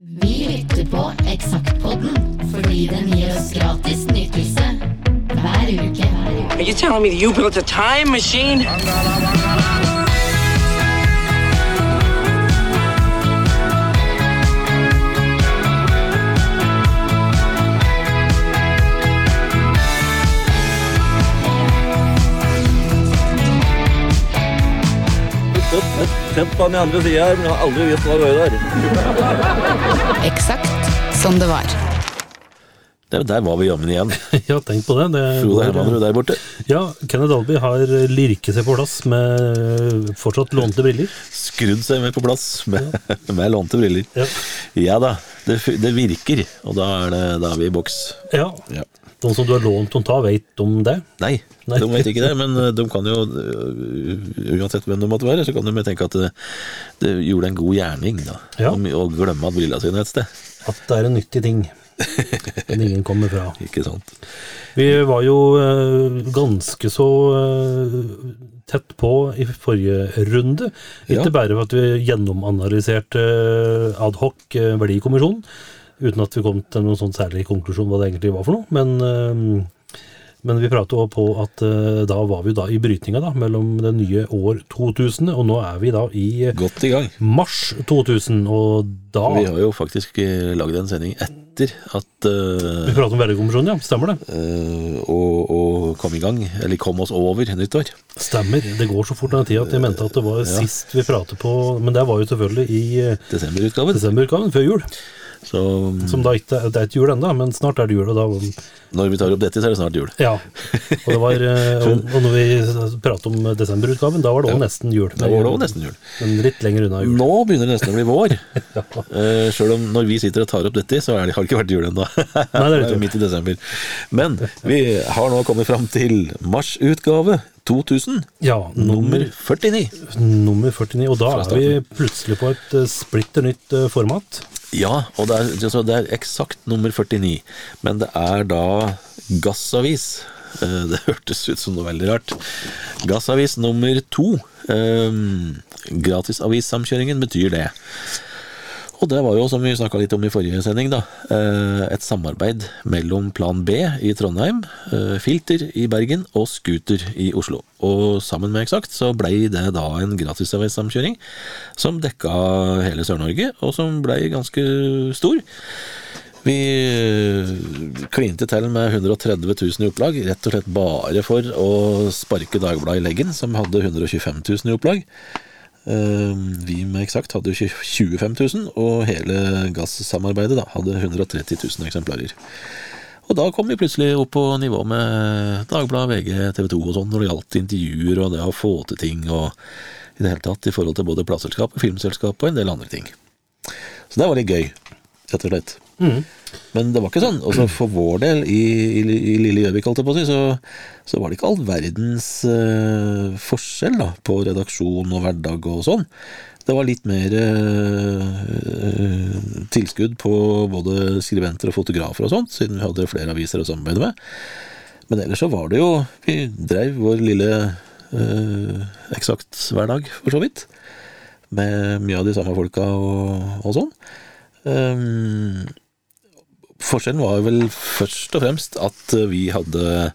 Mm. Vi lytter på Eksaktpodden fordi den gir oss gratis nytelse hver uke. Are you telling me that you built a time machine? Sett på den i andre sida her, men jeg har aldri visst hva det var der. Eksakt som det var. Der, der var vi jammen igjen. Ja, tenk på det. det Frode Hermanrud der borte. Ja, Kenneth Dalby har lirket seg på plass med fortsatt lånte briller. Skrudd seg med på plass med, med lånte briller. Ja. Ja da, det, det virker, og da er, det, da er vi i boks. Ja. Ja. De som du har lånt om ta, vet om det? Nei, Nei. de vet ikke det, men eh, de kan jo, øh, uansett hvem det måtte være, så kan de tenke at det, det gjorde en god gjerning, da. Ja. Å glemme at brillene sine et sted. At det er en nyttig ting. Men ingen kommer fra. Ikke sant? Vi var jo eh, ganske så eh, tett på i forrige runde. Ikke Ja. bare for at vi gjennomanalyserte eh, adhoc eh, verdikommisjonen, uten at vi kom til noen sånn særlig konklusjon hva det egentlig var for noe. Men, eh, men vi pratet også på at eh, da var vi da i brytninga da, mellom det nye år 2000, og nå er vi da i Godt i gang. mars 2000, og da Vi har jo faktisk eh, lagd en sending etter at uh, Vi prater om verdikommisjonen, ja. Stemmer det? Uh, og, og kom i gang, eller kom oss over nyttår. Stemmer. Det går så fort den tida at jeg mente at det var sist vi pratet på Men det var jo selvfølgelig i Desemberutgaven. desemberutgaven, før jul. Så Som da ikke Det er ikke jul ennå, men snart er det jul. Og da når vi tar opp dette, så er det snart jul. Ja. Og, det var, eh, og, og når vi pratet om desemberutgaven, da var det òg nesten jul. Da var det også nesten jul. Men litt lenger unna jul. Nå begynner det nesten å bli vår. Eh, Sjøl om når vi sitter og tar opp dette, så er det, har det ikke vært jul ennå. det det midt i desember. Men vi har nå kommet fram til marsutgave 2000, Ja, nummer nummer, 49. nummer 49. Og da er vi plutselig på et eh, splitter nytt format. Ja, og det er, det er eksakt nummer 49. Men det er da Gassavis. Eh, Det hørtes ut som noe veldig rart. Gassavis nummer to. Eh, Gratisavисsamkjøringen betyr det. Og det var jo, som vi snakka litt om i forrige sending, da, eh, et samarbeid mellom Plan B i Trondheim, eh, Filter i Bergen og Scooter i Oslo. Og sammen med Eksakt så blei det da en gratisavissamkjøring som dekka hele Sør-Norge, og som blei ganske stor. Vi eh, klinte til med 130 000 i opplag, rett og slett bare for å sparke Dagbladet i leggen, som hadde 125 000 i opplag. Eh, Vi med Eksakt hadde jo 25 000, og hele gassamarbeidet da, hadde 130 000 eksemplarer. Og da kom vi plutselig opp på nivå med Dagbladet, VG, TV 2 og sånn, når det gjaldt intervjuer og det å få til ting og i det hele tatt i forhold til både plateselskap, filmselskap og en del andre ting. Så det var litt gøy, rett og slett. Men det var ikke sånn. Også for vår del, i, i, i lille Gjøvik, holdt jeg på å si, så, så var det ikke all verdens uh, forskjell da, på redaksjon og hverdag og sånn. Det var litt mer uh, tilskudd på både skribenter og fotografer og sånt, siden vi hadde flere aviser å samarbeide med. Men ellers så var det jo Vi dreiv vår lille uh, eksakt hverdag, for så vidt. Med mye av de samme folka og, og sånn. Um, Forskjellen var vel først og fremst at vi hadde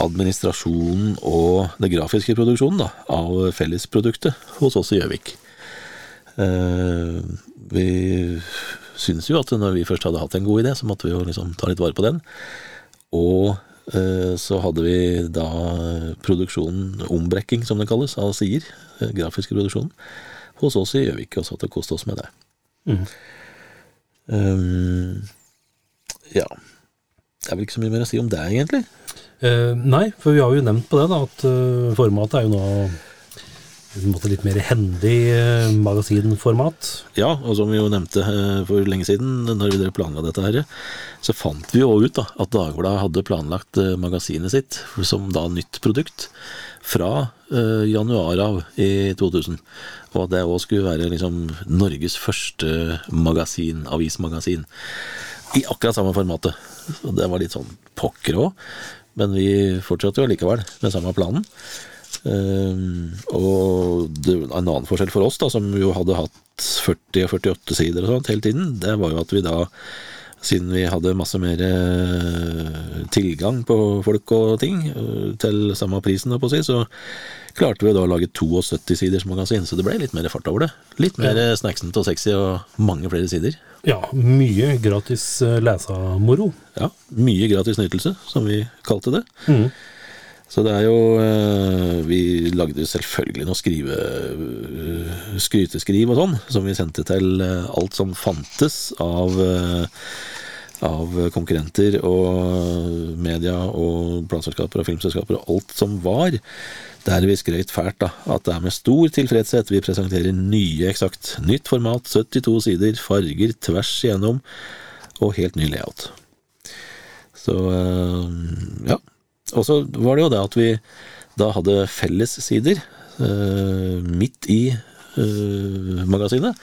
administrasjonen og det grafiske produksjonen da, av fellesproduktet hos oss i Gjøvik. Eh, vi syns jo at når vi først hadde hatt en god idé, så måtte vi jo liksom ta litt vare på den. Og eh, så hadde vi da produksjonen, ombrekking som det kalles, av sider, eh, grafiske produksjonen, hos oss i Gjøvik, og så hadde det koste oss med det. Um, ja. Det er vel ikke så mye mer å si om det, egentlig. Eh, nei, for vi har jo nevnt på det, da, at uh, formatet er jo nå en måte litt mer hendig eh, magasinformat. Ja, og som vi jo nevnte eh, for lenge siden, når vi planla dette her, så fant vi jo ut da, at Dagbladet hadde planlagt magasinet sitt som da nytt produkt fra eh, januar av i 2000. Og at det òg skulle være liksom Norges første magasin, avismagasin. I akkurat samme formatet. Og det var litt sånn pokker òg. Men vi fortsatte jo likevel med samme planen. Ehm, og det, en annen forskjell for oss, da, som jo hadde hatt 40 og 48 sider og sånt hele tiden, det var jo at vi da, siden vi hadde masse mer eh, tilgang på folk og ting, eh, til samme prisen, på å si, så klarte vi da å lage 72 siders magasin, så det ble litt mer fart over det. Litt mer ja. snacksent og sexy og mange flere sider. Ja, mye gratis eh, lesamoro. Ja, mye gratis nytelse, som vi kalte det. Mm. Så det er jo eh, Vi lagde selvfølgelig noe skrive eh, skryteskriv og sånn, som vi sendte til alt som fantes av av konkurrenter og media og plateselskaper og filmselskaper og alt som var. Der vi skrøt fælt da, at det er med stor tilfredshet vi presenterer nye Eksakt. Nytt format, 72 sider, farger tvers igjennom, og helt ny layout. Så ja. Og så var det jo det at vi da hadde fellessider uh, midt i uh, magasinet.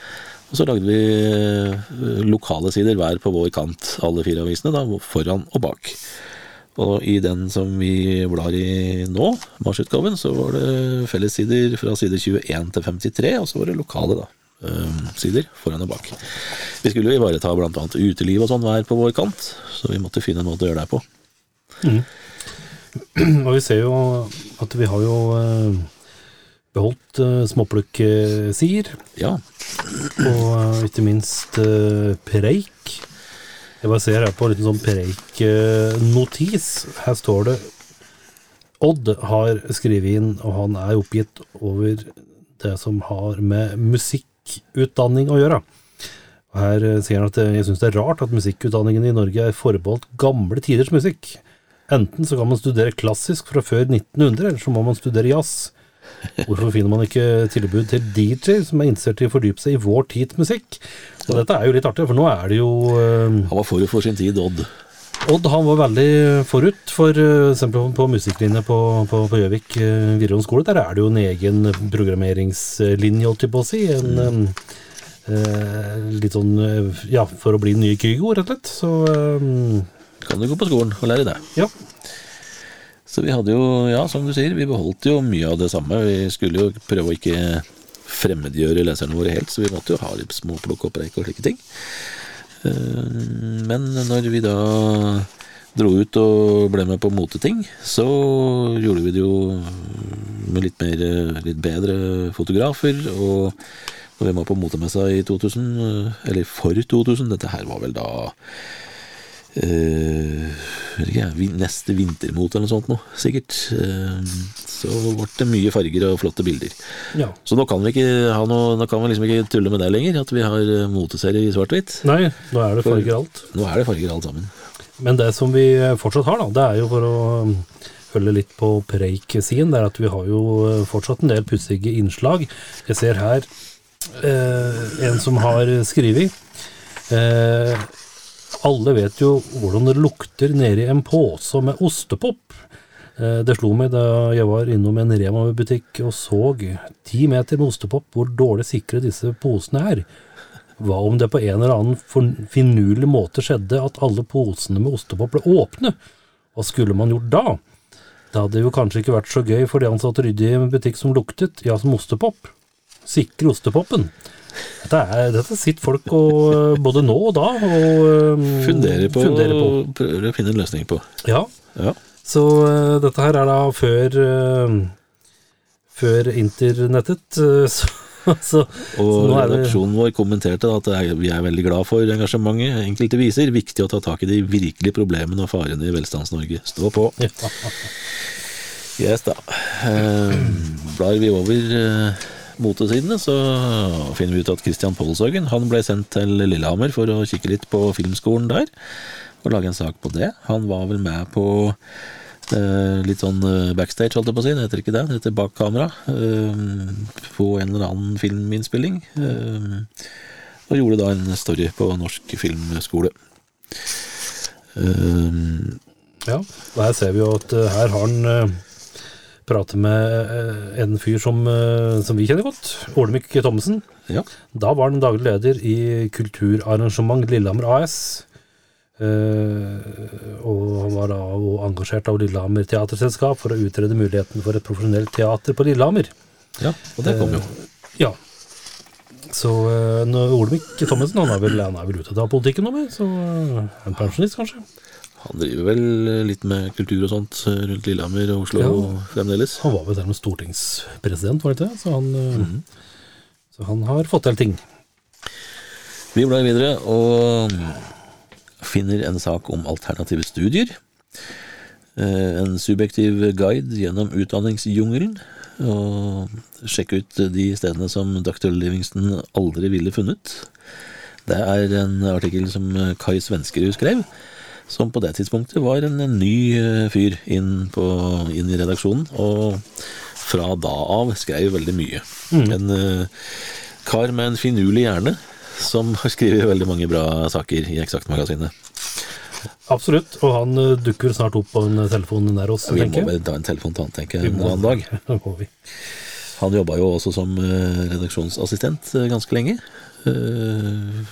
Og så lagde vi uh, lokale sider hver på vår kant, alle fire avisene, da, foran og bak. Og i den som vi blar i nå, marsutgaven, så var det fellessider fra side 21 til 53, og så var det lokale, da. sider foran og bak. Vi skulle jo ivareta bl.a. uteliv og sånn hver på vår kant, så vi måtte finne en måte å gjøre det på. Mm. Og vi ser jo at vi har jo beholdt uh, småplukksider. Ja. Og ikke minst preik. Jeg bare ser her på en liten sånn Preik-notis. Her står det Odd har skrevet inn, og han er oppgitt over det som har med musikkutdanning å gjøre. Og Her sier han at jeg syns det er rart at musikkutdanningen i Norge er forbeholdt gamle tiders musikk. Enten så kan man studere klassisk fra før 1900, eller så må man studere jazz. Hvorfor finner man ikke tilbud til DJ som er interessert i å fordype seg i vår tids musikk? Og dette er jo litt artig, for nå er det jo uh, Han var forut for sin tid, Odd. Odd han var veldig forut, for uh, eksempel på musikklinje på Gjøvik uh, videregående skole. Der er det jo en egen programmeringslinje, holdt jeg på å si. En, um, litt sånn ja, for å bli nye Kygo, rett og slett. Så eh, Kan du gå på skolen og lære det. Ja. Så vi hadde jo, ja, som du sier, vi beholdt jo mye av det samme. Vi skulle jo prøve å ikke fremmedgjøre leserne våre helt, så vi måtte jo ha litt små og preik og slike ting. Eh, men når vi da dro ut og ble med på moteting, så gjorde vi det jo med litt mer, litt bedre fotografer. Og når vi var på motemessa i 2000, eller for 2000, dette her var vel da Uh, neste vintermote eller noe sånt noe, sikkert. Uh, så ble det mye farger og flotte bilder. Ja. Så nå kan vi ikke ha noe, nå kan vi liksom ikke tulle med det lenger, at vi har eh, moteserie i svart-hvitt. Nei, nå er det farger alt. Nå er det farger alt sammen. Men det som vi fortsatt har, da, det er jo for å um, følge litt på preik-siden, det er at vi har jo fortsatt en del pussige innslag. Jeg ser her uh, en som har skrevet. Uh, alle vet jo hvordan det lukter nedi en pose med ostepop. Eh, det slo meg da jeg var innom en Rema-butikk og så ti meter med ostepop hvor dårlig sikre disse posene er. Hva om det på en eller annen finurlig måte skjedde at alle posene med ostepop ble åpne? Hva skulle man gjort da? Det hadde jo kanskje ikke vært så gøy for de ansatte å rydde i en butikk som luktet, ja, som ostepop. Sikre ostepopen. Dette, er, dette sitter folk og, eh, både nå og da og um, funderer på, funderer på. prøver å finne en løsning på. Ja. ja. Så uh, dette her er da før uh, før internettet. Uh, så, så, og så redaksjonen vår kommenterte at er, vi er veldig glad for engasjementet enkelte viser. Viktig å ta tak i de virkelige problemene og farene i Velstands-Norge. Stå på. Ja. Yes da. blar vi over motesidene, så finner vi ut at Christian Polshaugen han ble sendt til Lillehammer for å kikke litt på filmskolen der, og lage en sak på det. Han var vel med på eh, litt sånn eh, backstage, holdt jeg på å si, det heter ikke det, det heter bak kamera, eh, på en eller annen filminnspilling. Eh, og gjorde da en story på Norsk filmskole. Eh, ja, der ser vi jo at eh, her har han prate med eh, en fyr som, eh, som vi kjenner godt, Olemic Thommessen. Ja. Da var han daglig leder i Kulturarrangement Lillehammer AS. Eh, og han var da engasjert av Lillehammer Teaterselskap for å utrede muligheten for et profesjonelt teater på Lillehammer. Ja, og det kom jo. Ja. Så Olemic Thommessen han er vel, han er vel ute av politikken nå, med, så en pensjonist, kanskje. Han driver vel litt med kultur og sånt eh, rundt Lillehammer og Oslo Ja. fremdeles. Han var vel til og med stortingspresident, var det ikke? Så han, mm. Så han har fått til ting. Vi blar videre og finner en sak om alternative studier. Eh, En subjektiv guide gjennom utdanningsjungelen. Og sjekke ut de stedene som Dr. Livingston aldri ville funnet. Det er en artikkel som Kai Svenskerud skrev, som på det tidspunktet var en, en ny eh, fyr inn, på, inn i redaksjonen. Og fra da av skrev veldig mye. En uh, kar med en finurlig hjerne som har skrevet veldig mange bra saker i Eksaktmagasinet. Absolutt. Og han eh, dukker snart opp på en telefon nær oss, Vi må tenker jeg. vel ta en telefon til han, tenker jeg, en annen dag. Må vi. Han jobba jo også som redaksjonsassistent ganske lenge. Eh,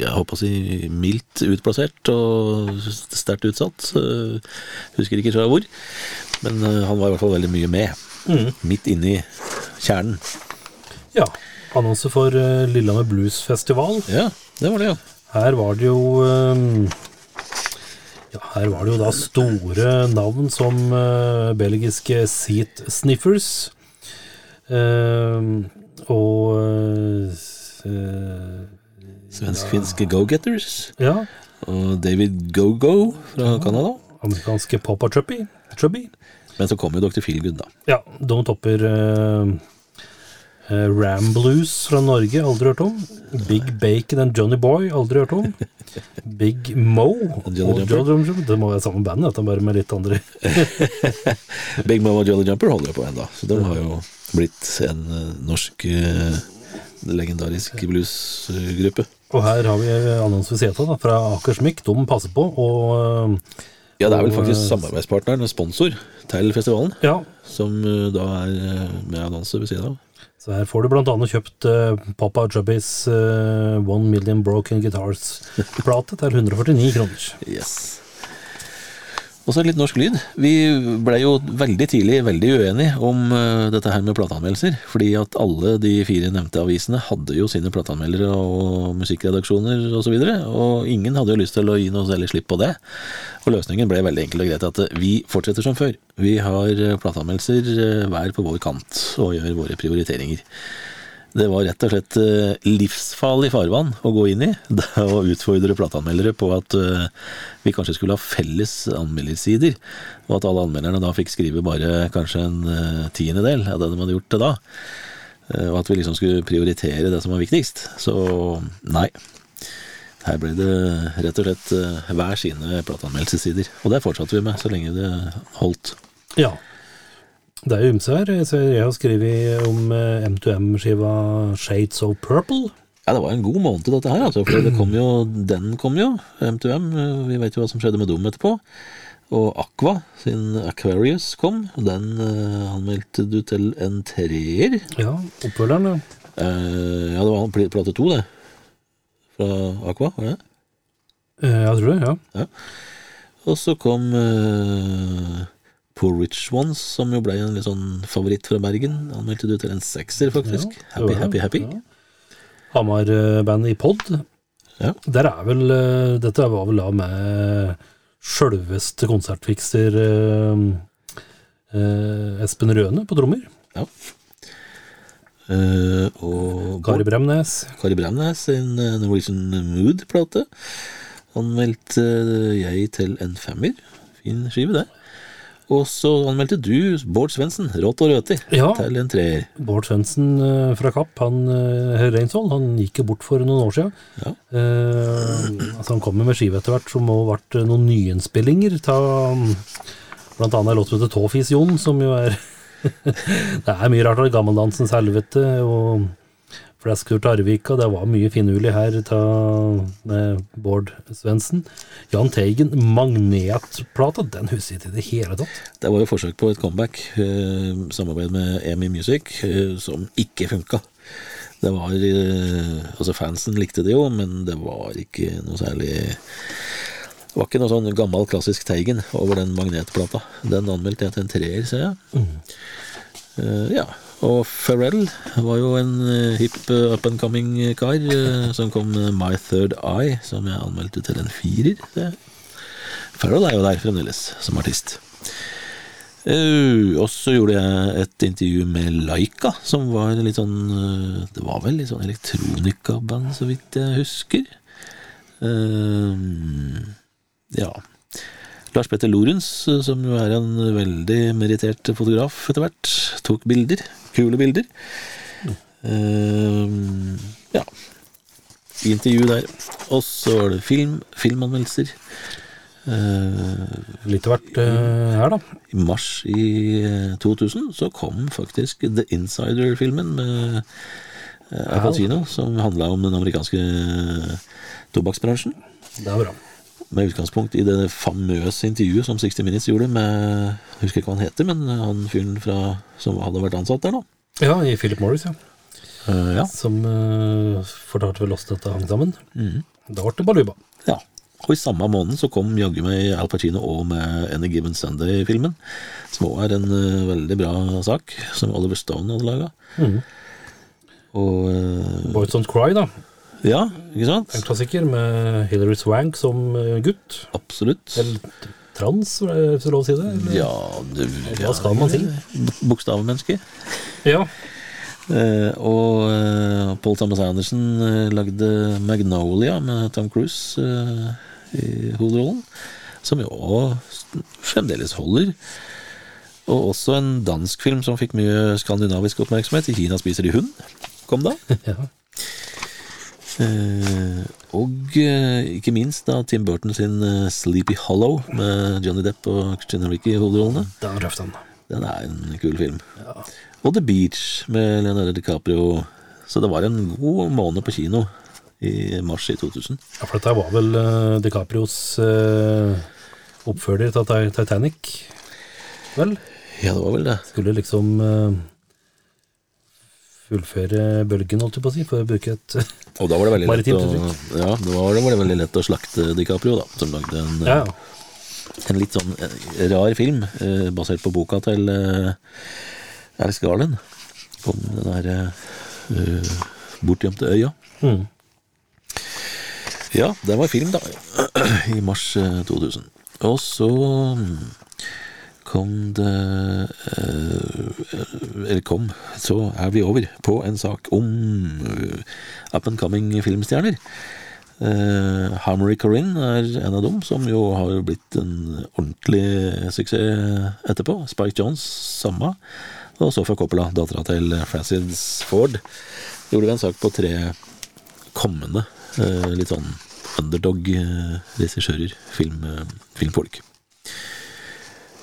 Jeg håper å si mildt utplassert og sterkt utsatt. Eh, Husker ikke fra hvor. Men eh, han var i hvert fall veldig mye med. Midt inni kjernen. Ja. Annonse for eh, Lillehammer Blues Festival. Ja, det var det, ja. Her var det jo Ja, her var det jo da store navn som belgiske Seat Sniffers. og Svensk-finske Go-Getters. ja, Og David Go-Go fra Canada. amerikanske Papa Chubby. Chubby. Men så kommer jo Dr. Feelgood, da. Ja, de topper uh, uh, Ram Blues fra Norge, aldri hørt om. Big Bacon and Johnny Boy, aldri hørt om. Big Mo og Jolly Jumper. Det må være samme band, dette, bare med litt andre Big Mo og Jolly Jumper holder jo på ennå, så de har jo blitt en eh, norsk eh, legendarisk bluesgruppe. Og her har vi annonse ved seta fra Akersmyk. De passer på. Og Ja, det er vel faktisk eh, samarbeidspartneren sponsor til festivalen, ja, som eh, da er eh, med annonse ved siden av. så her får du annet kjøpt uh, Papa Jubbies uh, One Million Broken Guitars-plate til 149 kroner. Yes. Og så litt norsk lyd. Vi ble jo veldig tidlig veldig uenige om eh, dette her med plateanmeldelser. Fordi at alle de fire nevnte avisene hadde jo sine plateanmeldere og musikkredaksjoner osv. Og, så videre, og ingen hadde jo lyst til å gi noe særlig slipp på det. Og løsningen ble veldig enkel og greit at vi fortsetter som før. Vi har eh, plateanmeldelser eh, hver på vår kant og gjør våre prioriteringer. Det var rett og slett eh, livsfarlig farvann å gå inn i det å utfordre plateanmeldere på at eh, vi kanskje skulle ha felles anmeldersider, og at alle anmelderne da fikk skrive bare kanskje en eh, tiendedel av det de hadde gjort til da. Og at vi liksom skulle prioritere det som var viktigst. Så nei. Her ble det rett og slett hver sine plateanmeldelsessider. Og det fortsatte vi med så lenge det holdt. Ja. Det er ymse her. Jeg har skrevet om eh, M2M-skiva Shades of Purple. Ja, det var en god måned dette her, altså, for det kom jo, den kom jo, M2M. eh, Vi vet jo hva som skjedde med dem etterpå. Og Aqua sin Aquarius kom, den uh, anmeldte du til en treer. Ja, oppfølgeren, ja. Uh, ja, det var pl- plate to, det. Fra Aqua, var det? Uh, Jeg tror det, ja. Og så kom uh, Poor Rich Ones, som jo ble en litt sånn favoritt fra Bergen. Anmeldte du til en sekser, faktisk. Ja, happy, happy, happy. Ja. Hamar-band i pod. Ja. Der er vel eh, Dette var vel da med sjølveste konsertfikser eh, eh, Espen Røne på trommer. Eh, og Kari Bremnes. Kari Bremnes sin eh, Norwegian Mood-plate. Anmeldte jeg til en femmer. Fin skive, det. Og så anmeldte du Bård Svendsen, Rått og røti, Ja. til en treer. Bård Svendsen eh, fra Kapp, han eh, Reinsvoll, han gikk jo bort for noen år siden. Ja. Eh, altså han kommer med skive etter hvert som må ha vært eh, noen nyinnspillinger. Ta, mm, blant annet en låt som heter Tåfis Jon, som jo er Det er mye rart. av Gammeldansens helvete og Flasktur til Arvika. Det var mye finurlig her ta, med Bård Svendsen. Jahn Teigen, Magnetplata, den husker jeg ikke i det hele tatt. Det var jo forsøk på et comeback, eh, samarbeid med EMI Music, eh, som ikke funka. Det var eh, Altså, fansen likte det jo, men det var ikke noe særlig Det var ikke noe sånn gammel, klassisk Teigen over den magnetplata. Den anmeldte jeg til en treer, ser jeg. Eh, ja. Og Pharrell var jo en hip eh, up and coming kar eh, som kom med My Third Eye, som jeg anmeldte til en firer. Det. Pharrell er jo der fremdeles, som artist. Eh, og så gjorde jeg et intervju med Laika, som var litt sånn eh, Det var vel litt sånn elektronikaband, så vidt jeg husker. Eh, ja. Lars Petter Lorentz, eh, som jo er en veldig merittert fotograf etter hvert, tok bilder. Kule bilder. Eh, ja. Intervju der. Og så var det film, filmanmeldelser. Uh, Litt av hvert uh, her, da. i mars i eh, 2000 så kom faktisk The Insider-filmen med Al Pacino, som handla om den amerikanske tobakksbransjen. Det er bra. Med utgangspunkt i det famøse intervjuet som 60 Minutes gjorde med Jeg husker ikke hva han heter, men han fyren som hadde vært ansatt der nå. Ja, i Philip Morris, ja. Uh, ja. Som uh, fortalte vel oss dette hang sammen. Da ble det baluba. ja. Og i samme måned så kom jaggu meg Al Pacino og med Any Given Sunday-filmen. Som òg er en uh, veldig bra sak, som Oliver Stone hadde laga. Og eh, Boys Don't Cry, da. Ja, ikke sant? En klassiker med Hilary Swank som eh, gutt. Absolutt. Eller trans, hvis det er lov å si det? Eller? Ja, det, Hva skal man si? Bokstavmenneske. Ja. Eh, og eh, Paul Thomas Anderson eh, lagde Magnolia med Tom Cruise eh, i hovedrollen. Som jo også fremdeles holder. Og også en dansk film som fikk mye skandinavisk oppmerksomhet. I Kina spiser de hund. Kom da. ja. Eh, og eh, ikke minst da Tim Burton sin eh, Sleepy Hollow med Johnny Depp og Christina Ricci i hovedrollene. Den røff, den. Den er en kul film. Og The Beach med Leonardo DiCaprio. Så det var en god måned på kino i mars i 2000. Ja, for dette var vel uh, DiCaprios uh, oppfølger til Titanic, vel? Ja, det var vel det. Skulle liksom eh, fullføre bølgen, holdt jeg på å si, for å bruke et Og da var det veldig lett å, ja, da var det, var det veldig lett å slakte DiCaprio, da. Som lagde en, Ja, en litt sånn eh, rar film eh, basert på boka til eh, Alex Garland. Om den der eh, bortgjemte øya. Mm. Ja, det var film, da. I mars eh, 2000. Og så mm, kom det eh, Eller kom, så er vi over på en sak om eh, up and coming filmstjerner. Uh, Harmory Corinne er en av dem, som jo har blitt en ordentlig suksess etterpå. Spike Jones, samme. Og Sofia Coppola, dattera til Francis Ford, gjorde vi en sak på tre kommende uh, litt sånn underdog-regissører, film, eh, filmfolk.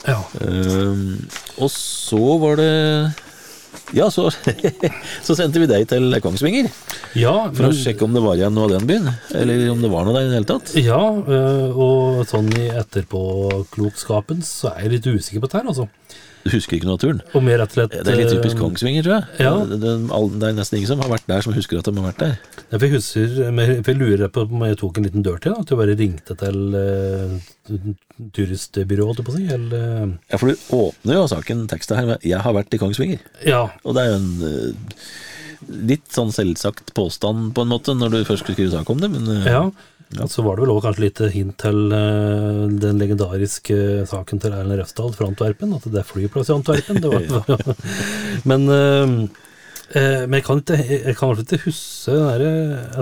Ja. Uh, og så var det Ja, så, så sendte vi deg til Kongsvinger ja for å sjekke om det var igjen noe av den byen. Eller om det var noe der i det hele tatt. Ja, uh, og sånn i etterpåklokskapen så er jeg litt usikker på dette her, altså. Du husker ikke noe av turen? Og og slett Det er litt typisk øh, Kongsvinger, tror jeg. ja. Det, det, det er nesten ingen som har vært der, som husker at de har vært der. Ja, For jeg husker, for jeg lurer på om jeg tok en liten dør til, da, at jeg bare ringte til uh, turistbyrået, holdt jeg på å si, eller øh, Ja, For du åpner jo saken teksten her med 'Jeg har vært i Kongsvinger'. Ja, Og det er jo en eh, litt sånn selvsagt påstand, på en måte, når du først skulle skrive sak om det, men ja. ja. Så var det vel også kanskje litt hint til øh, den legendariske saken til Erlend Refsdal fra Antwerpen, at det er flyplass i Antwerpen. Det var, men, øh, eh, men jeg kan ikke, jeg kan ikke huske der,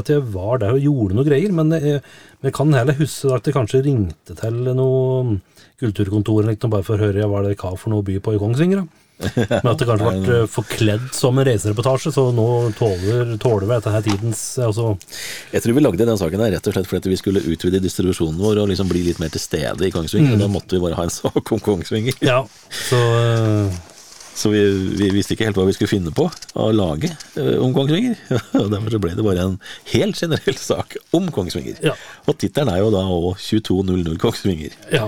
at jeg var der og gjorde noe greier, men jeg, men jeg kan heller huske at jeg kanskje ringte til noe kulturkontor eller noe, bare for å høre hva det var for noe by på i Kongsvinger. da. Men at det kanskje ble eh, forkledd som en reisereportasje, så nå tåler, tåler vi dette her tidens altså, Jeg tror vi lagde den saken her rett og slett fordi vi skulle utvide distribusjonen vår og liksom bli litt mer til stede i Kongsvinger. Mm. Da måtte vi bare ha en sak om Kongsvinger. Ja, så eh, Så vi, vi visste ikke helt hva vi skulle finne på å lage eh, om Kongsvinger. Og derfor så ble det bare en helt generell sak om Kongsvinger. Ja. Og tittelen er jo da òg 2200 Kongsvinger. Ja.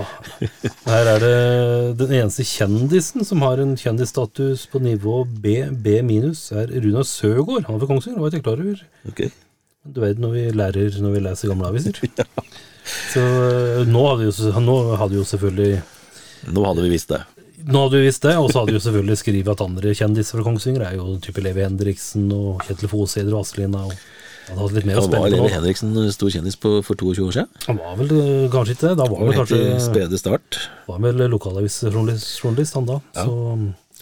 Her er det den eneste kjendisen som har en kjendisstatus på nivå B, B minus, er Runar Søgaard. Han er fra Kongsvinger, var jeg ikke klar over. Okay. Du vet når vi lærer når vi leser gamle aviser. Så øh, nå hadde, jo, nå hadde jo selvfølgelig Nå hadde vi visst det. Nå hadde vi visst det, og så hadde vi selvfølgelig skrevet at andre kjendiser fra Kongsvinger er jo type Levi Henriksen og Kjetil Foseder og Aslina. og hadde hatt litt mer å var spille på Levi nå. Henriksen stor kjendis på, for 22 år siden? Han var vel øh, kanskje ikke det. Da var han vel var kanskje spede start. var vel lokalavisjournalist han da. Så,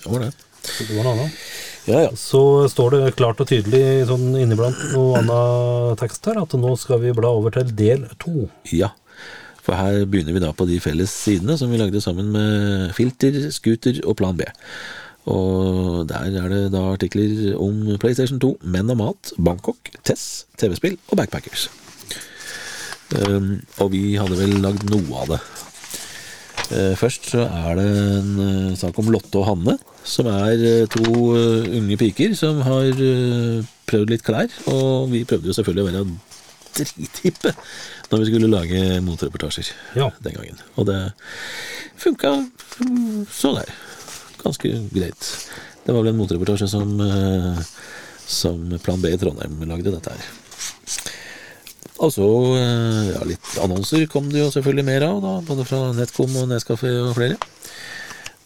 Det var det. så det var noe annet. Ja, ja. Så står det klart og tydelig sånn inniblant noe annen tekst her, at nå skal vi bla over til del to. Ja, for her begynner vi da på de felles sidene som vi lagde sammen med Filter, Scooter og Plan B. Og der er det da artikler om PlayStation 2, Menn og mat, Bangkok, Tess, TV-spill og Backpackers. Um, og vi hadde vel lagd noe av det. Uh, først så er det en uh, sak om Lotte og Hanne, som er uh, to unge piker som har prøvd litt klær. Og vi prøvde jo selvfølgelig å være drithippe når vi skulle lage motreportasjer Ja. den gangen. Og det funka så der. Ganske greit. Det var vel en motreportasje som, eh, som Plan B i Trondheim lagde dette her. Og så eh, ja, litt annonser kom det jo selvfølgelig mer av, da, både fra Netcom og Nescafé og flere.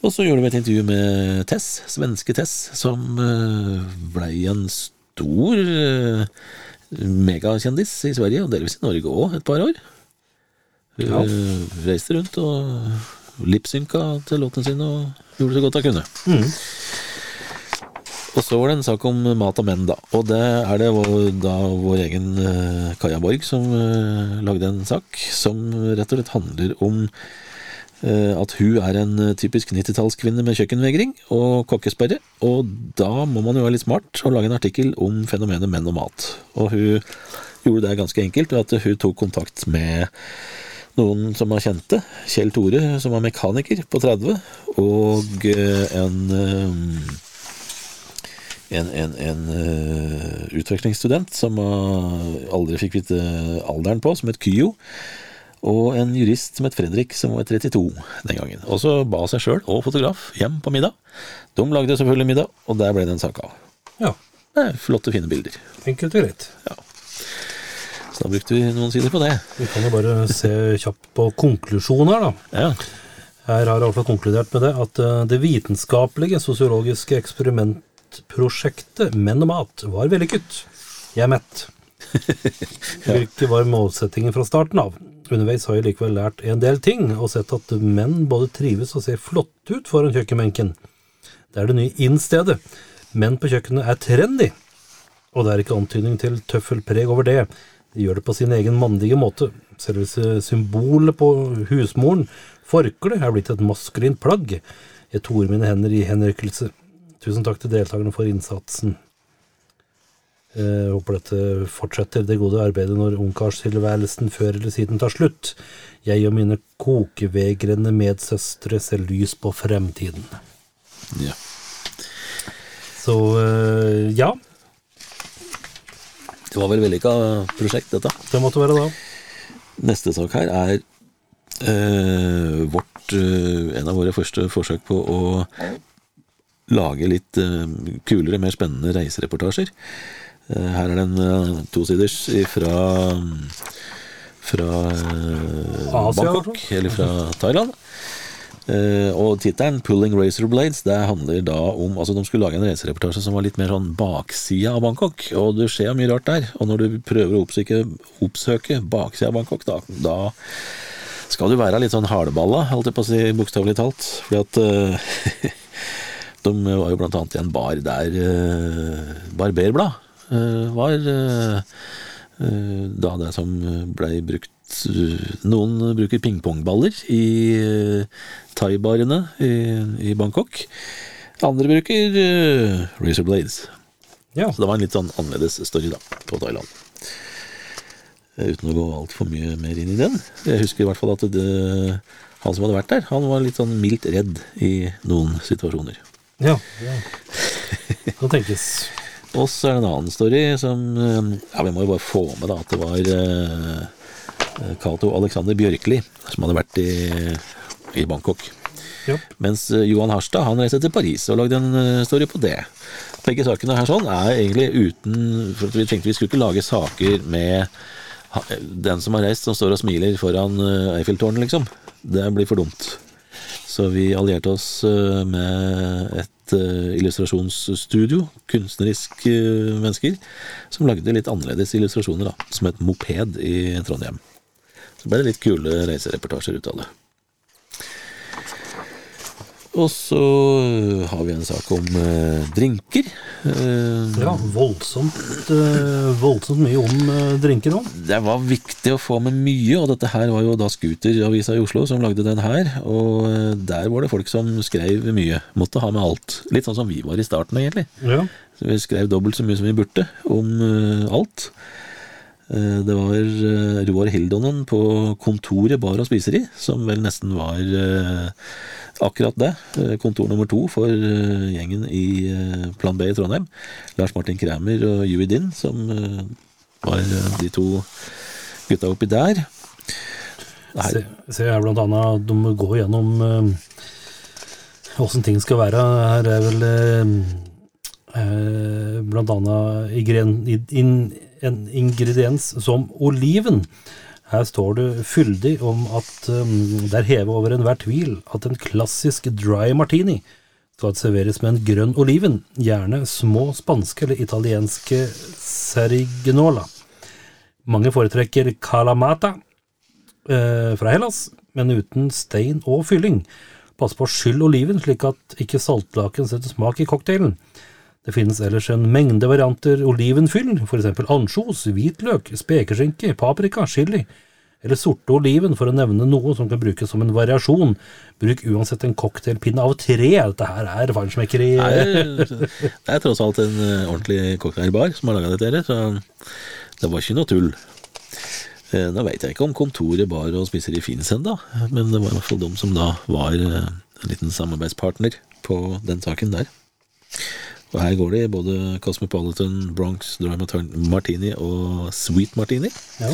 Og så gjorde vi et intervju med Tess, svenske Tess, som eh, blei en stor megakjendis i Sverige, og delvis i Norge òg, et par år. Hun Ja. eh, reiste rundt og lipsynka til låten sin og gjorde så godt hun kunne. Og så var det en sak om mat og menn, da. Og det er det vår, da vår egen eh, Kaja Borg som eh, lagde en sak som rett og slett handler om at hun er en eh, typisk 90-tallskvinne med kjøkkenvegring og kokkesperre. Og da må man jo være litt smart og lage en artikkel om fenomenet menn og mat. Og hun gjorde det ganske enkelt ved at hun tok kontakt med noen som var kjente. Kjell Tore, som var mekaniker på 30, og eh, en eh, en, en, en eh, utvekslingsstudent som eh, aldri fikk vite alderen på, som het Kyo. Og en jurist som het Fredrik, som var 32 den gangen. Og så ba seg sjøl og fotograf hjem på middag. De lagde selvfølgelig middag, og der ble det en sak av. Ja, flotte, fine bilder. enkelt og greit. Så da brukte vi noen sider på det. Vi kan jo bare se kjapt på konklusjonen her, da. Ja, Her har Alfa konkludert med det at eh, det vitenskapelige sosiologiske eksperimentprosjektet Menn og mat var vellykket. Jeg er mett. Hvilket var målsettingen fra starten av? Underveis har jeg likevel lært en del ting, og sett at menn både trives og ser flotte ut foran kjøkkenbenken. Det er det nye inn-stedet. Menn på kjøkkenet er trendy, og det er ikke antydning til tøffelpreg over det. De gjør det på sin egen mandige måte. Selve symbolet på husmoren, forkleet, er blitt et maskulint plagg. Jeg toer mine hender i henrykkelse. Tusen takk til deltakerne for innsatsen. Jeg håper dette fortsetter det gode arbeidet når ungkarstilværelsen før eller siden tar slutt. Jeg og mine kokevegrende medsøstre ser lys på fremtiden. ja. Så eh, ja, Det var vel vellykka prosjekt, dette. det måtte være da. Neste sak her er eh, vårt, eh, en av våre første forsøk på å lage litt eh, kulere, mer spennende reisereportasjer. Eh, her er det en uh, tosiders fra fra eh, Bangkok, altså? eller fra Thailand. Uh, og tittelen 'Pulling Razor Blades' det handler da om altså De skulle lage en reisereportasje som var litt mer sånn baksida av Bangkok. Og det skjer mye rart der. Og når du prøver å oppsøke, oppsøke baksida av Bangkok, da, da skal du være litt sånn hardballa, holdt jeg på å si, bokstavelig talt. Fordi at uh, de var jo blant annet i en bar der uh, Barberblad eh, var eh, eh, da det som blei brukt eh, Noen bruker pingpongballer i thaibarene i, i Bangkok. Andre bruker razor blades. Ja. Så det var en litt sånn annerledes story da, på Thailand. Eh, Uten å gå altfor mye mer inn i den. Jeg husker i hvert fall at det, han som hadde vært der, han var litt sånn mildt redd i noen situasjoner. Ja, ja. Kan tenkes. Og så er det en annen story som eh, Ja, vi må jo bare få med da at det var eh, Cato Alexander Bjørkli som hadde vært i, i Bangkok. Ja. Mens eh, Johan Harstad han reiste til Paris og lagde en eh, story på det. Begge sakene her sånn er egentlig uten For vi tenkte vi skulle ikke lage saker med den som har reist, som står og smiler foran eh, Eiffeltårnet, liksom. Det blir for dumt. Så vi allierte oss eh, med et eh, illustrasjonsstudio, kunstneriske eh, mennesker, som lagde litt annerledes illustrasjoner, da, som et moped i Trondheim. Så ble det litt kule reisereportasjer ut av det. Og så øh, har vi en sak om eh, drinker. Eh, Ja, voldsomt, eh, voldsomt mye om eh, drinker nå. Det var viktig å få med mye, og dette her var jo da Scooter-avisa i Oslo som lagde den her. Og eh, der var det folk som skrev mye. Måtte ha med alt. Litt sånn som vi var i starten, egentlig. Ja. Så vi skrev dobbelt så mye som vi burde om eh, alt. Eh, Det var eh, Roar Hildonen på Kontoret bar og spiseri, som vel nesten var eh, akkurat det. Kontor nummer to for gjengen i Plan B i Trondheim. Lars Martin Kræmer og Yui Din, som var de to gutta oppi der. Her. Se, se her blant annet, de går gjennom åssen ting skal være. Her er vel eh, blant annet i in, en ingrediens som oliven. Her står det fyldig om at um, det er hevet over enhver tvil at en klassisk dry martini skal serveres med en grønn oliven, gjerne små spanske eller italienske serignola. Mange foretrekker calamata, eh, fra Hellas, men uten stein og fylling. Pass på å skylle oliven, slik at ikke saltlaken setter smak i cocktailen. Det finnes ellers en mengde varianter olivenfyll, f.eks. ansjos, hvitløk, spekeskinke, paprika, chili, eller sorte oliven, for å nevne noe som kan brukes som en variasjon. Bruk uansett en cocktailpinne av tre. Dette her er feinschmeckeri. det er, tross alt en eh, ordentlig cocktailbar som har laga dette, så det var ikke noe tull. Eh, Nå veit jeg ikke om kontoret bar og spiseri fins ennå, men det var i hvert fall de som da var eh, en liten samarbeidspartner på den saken der. Og her går det i både Cosmopolitan, Bronx, Dry Martini og Sweet Martini. Ja.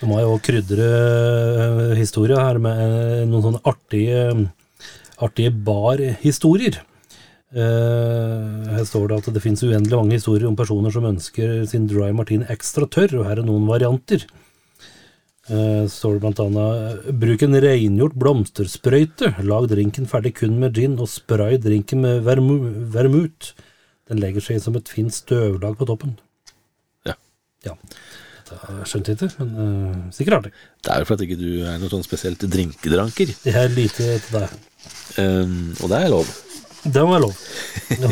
De må jo krydre eh, historia her med eh, noen sånne artige, artige barhistorier. Eh, her står det at det finnes uendelig mange historier om personer som ønsker sin dry martini ekstra tørr, og her er noen varianter. Uh, står det blant annet Bruk en rengjort blomstersprøyte. Lag drinken ferdig kun med gin, og spray drinken med vermu vermut. Den legger seg inn som et fint støvlag på toppen. Ja. Ja. Skjønte jeg ikke, men uh, sikkert artig. Det er jo for at ikke du er noe sånn spesielt drinkedranker, Det er lite til deg. um, og det er lov. Det må være lov.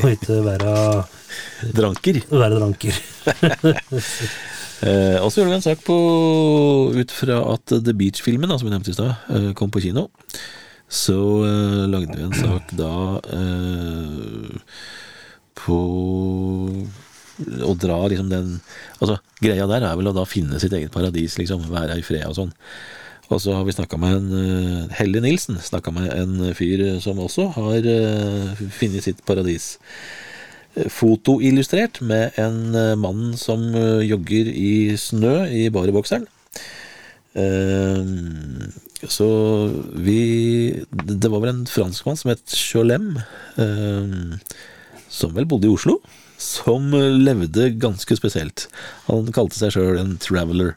Må ikke være, Dranker. være dranker. uh, og så gjorde vi en sak på ut fra at The Beach-filmen, som vi nevnte i stad, uh, kom på kino. Så lagde vi en sak da på å dra liksom den Altså, greia der er vel å da finne sitt eget paradis, liksom. Være i fred og sånn. Og så har vi snakka med en uh, Helly Nilsen, snakka med en fyr som også har uh, funnet sitt paradis. Eh, Fotoillustrert med en eh, mann som eh, jogger i snø i bare bokseren. Eh, så vi Det var vel en franskmann som het Cholem, eh, som vel bodde i Oslo. Som levde ganske spesielt. Han kalte seg sjøl en traveler.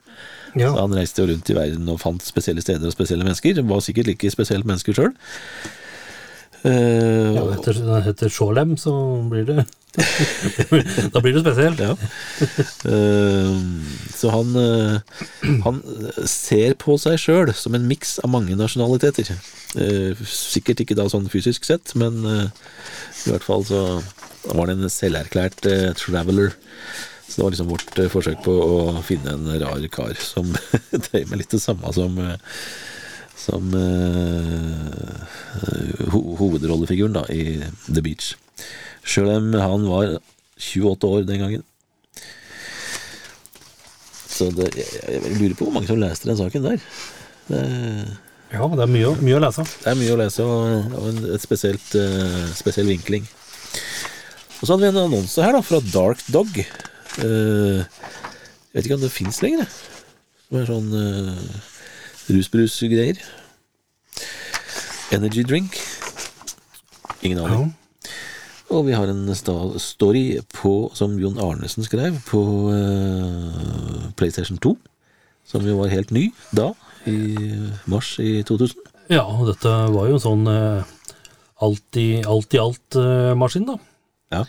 Ja. Han reiste rundt i verden og fant spesielle steder og spesielle mennesker. Var sikkert like spesielt menneske sjøl. Uh, Ja, etter, etter Sjålem så blir det Da blir det spesielt. Ja. Uh, så han, uh, han ser på seg sjøl som en miks av mange nasjonaliteter. Eh, sikkert ikke da sånn fysisk sett, men eh, i hvert fall så var det en selverklært eh, traveler. Så det var liksom vårt eh, forsøk på å finne en rar kar som drev med litt det samme som eh, som eh, ho hovedrollefiguren da i The Beach. Sjøl om han var 28 år den gangen. Så det, jeg, jeg lurer på hvor mange som leste den saken der. Det, Ja, det er mye, mye å lese. det er mye å lese, og, og en et spesielt, uh, spesiell vinkling. Og så hadde vi en annonse her da, fra Dark Dog. Uh, jeg vet ikke om det fins lenger. Det er sånn uh, rusbrus-greier. Energy drink. Ingen aning. Og vi har en story på, som Jon Arnesen skrev, på uh, PlayStation 2. Som jo var helt ny da, i mars i 2000. Ja, dette var jo en sånn uh, alt i alt i alt-maskin, da. Ja.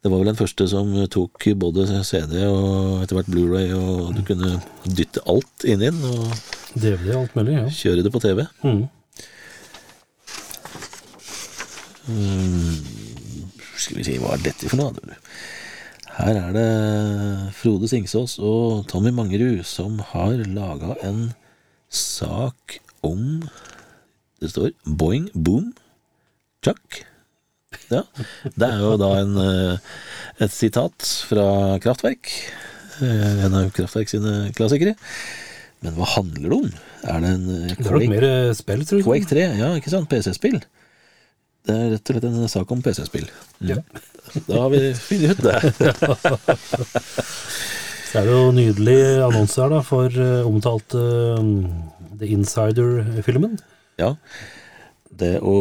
Det var vel den første som tok både CD og etter hvert Blu-ray, og du kunne dytte alt inn i den og DVD alt mulig, ja. kjøre det på TV. Mm. Skal vi si, hva er dette for noe? Her er det Frode Singsås og Tommy Mangerud som har laga en sak om Det står Boing Boom Chuck. Ja, Det er jo da en, eh, et sitat fra Kraftverk. eh, En av Kraftverk sine klassikere. Men hva handler det om? Er det en Quake, Det er nok mer eh, spill, tror jeg. Quake 3? Ja, ikke sant? PC-spill. Det er rett og slett en sak om PC-spill. Ja. Da har vi funnet ut det. Så er det jo nydelig annonse her da, for omtalte omtalt eh, The Insider-filmen. Ja. Det å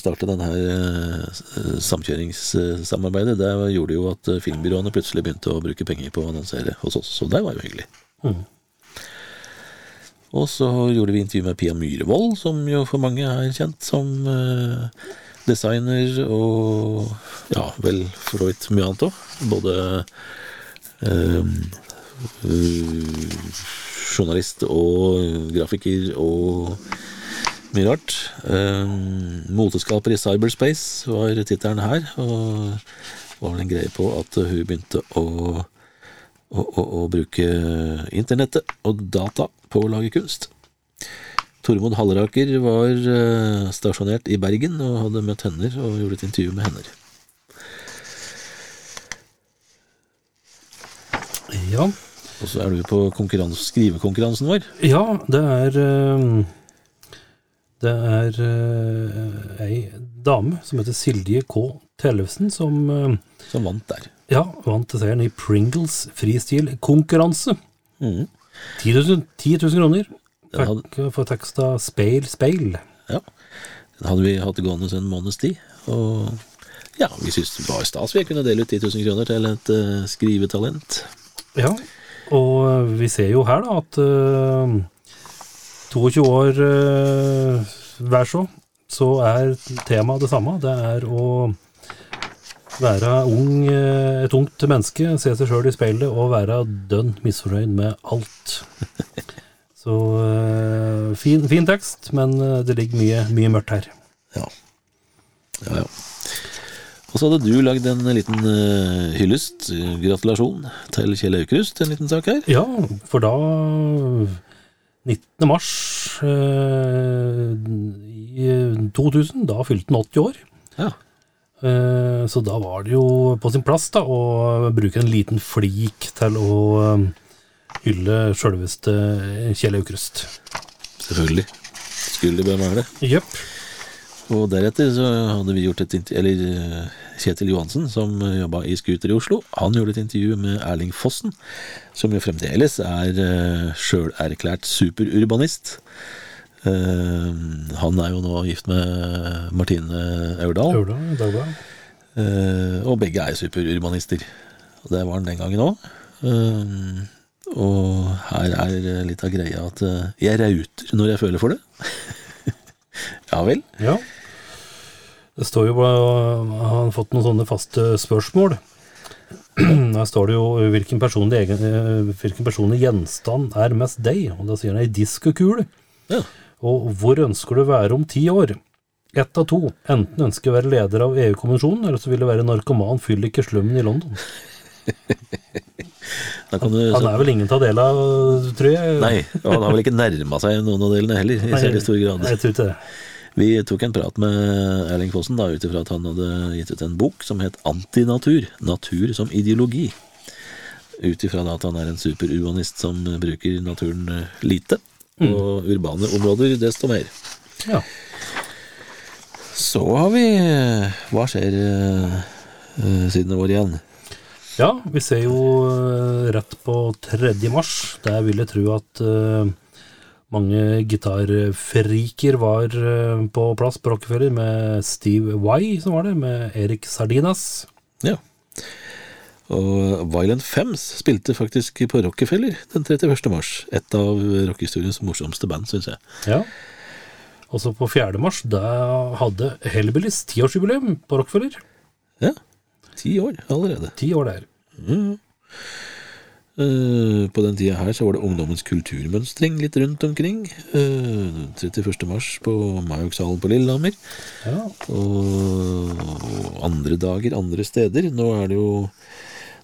starte denne eh, samkjøringssamarbeidet, det gjorde jo at eh, filmbyråene plutselig begynte å bruke penger på å annonsere hos oss, så det var jo hyggelig. Mm. Og så gjorde vi intervju med Pia Myhrvold, som jo for mange er kjent som eh, designer og ja, vel for så vidt mye annet òg. Både eh, eh, journalist og grafiker og mye rart. Eh, moteskaper i cyberspace var tittelen her, og var vel en greie på at hun begynte å å, å, å bruke internettet og data på å lage kunst. Tormod Halleraker var eh, stasjonert i Bergen og hadde møtt henne og gjorde et intervju med henne. Ja. Og så er du på skrivekonkurransen vår. ja, det er eh, Det er uh, ei dame som heter Silje K. Tellefsen, som uh, Som vant der. ja, vant til seieren i Pringles freestyle-konkurranse. Mhm. 10 000, 10 000 kroner. Den hadde- Fikk for teksta 'Speil, speil'. Ja. Den hadde vi hatt gående en måneds tid. Og ja, vi syntes det var stas vi kunne dele ut 10 000 kroner til et uh, skrivetalent. Ja, og eh, vi ser jo her da at eh, 22 år vær hver så, så er temaet det samme. Det er å være ung, eh, et ungt menneske, se seg sjøl i speilet og være dønn misfornøyd med alt. Så eh, fin, fin tekst, men eh, det ligger mye, mye mørkt her. Ja. Ja, ja. Og så hadde du lagd en liten eh, hyllest, eh, gratulasjon, til Kjell Aukrust, en liten sak her. Ja, for da 19. mars eh, i 2000, da fylte han 80 år. Ja. Eh, så da var det jo på sin plass da å bruke en liten flik til å eh, hylle sjølveste Kjell Aukrust. Selvfølgelig. Skulle det bare være det. Jepp. Og deretter så hadde vi gjort et intervju Eller eh, Kjetil Johansen, som jobba i Scooter i Oslo, han gjorde et intervju med Erling Fossen, som jo fremdeles er uh, sjølerklært superurbanist. Eh, han er jo nå gift med Martine Aurdal. Dagbladet. Eh, og begge er superurbanister. Og det var han den gangen òg. og her er litt av greia at eh, jeg rauter når jeg føler for det. ja vel. Ja. Det står jo Har han fått noen sånne faste spørsmål? Her står det jo hvilken personlig, egen, eh, hvilken personlig gjenstand er mest deg? Og da sier han ei diskokule. Ja. Og hvor ønsker du å være om ti år? Ett av to. Enten ønsker jeg å være leder av EU-kommisjonen, eller så vil jeg være narkoman fyllik i slummen i London. Du, Han er vel ingen av delene, tror jeg. Nei, og han har vel ikke nærma seg noen av delene heller, i særlig stor grad. Jeg tror ikke det. Vi tok en prat med Erling Fossen da, ut ifra at han hadde gitt ut en bok som het Antinatur. Natur som ideologi. Ut ifra at han er en superurbanist som bruker naturen lite, lite. Og urbane områder desto mer. Ja. Så har vi Hva skjer eh, eh, siden vår igjen. Ja, vi ser jo eh, rett på 3. mars. Der vil jeg tro at eh, mange gitarfriker var eh, på plass på Rockefeller med Steve Y, som var det, med Erik Sardinas. Ja. Og Violent Femmes spilte faktisk på Rockefeller den 31. mars. Et av rockehistoriens morsomste band, syns jeg. Ja. Og så på 4. mars, da hadde Hellbillies tiårsjubileum på Rockefeller. Ja, ti år allerede. Ti år der. Eh, På den tida her så var det ungdommens kulturmønstring litt rundt omkring. Eh, 31. mars på Majokshallen på Lillehammer. Ja. Og andre dager andre steder. Nå er det jo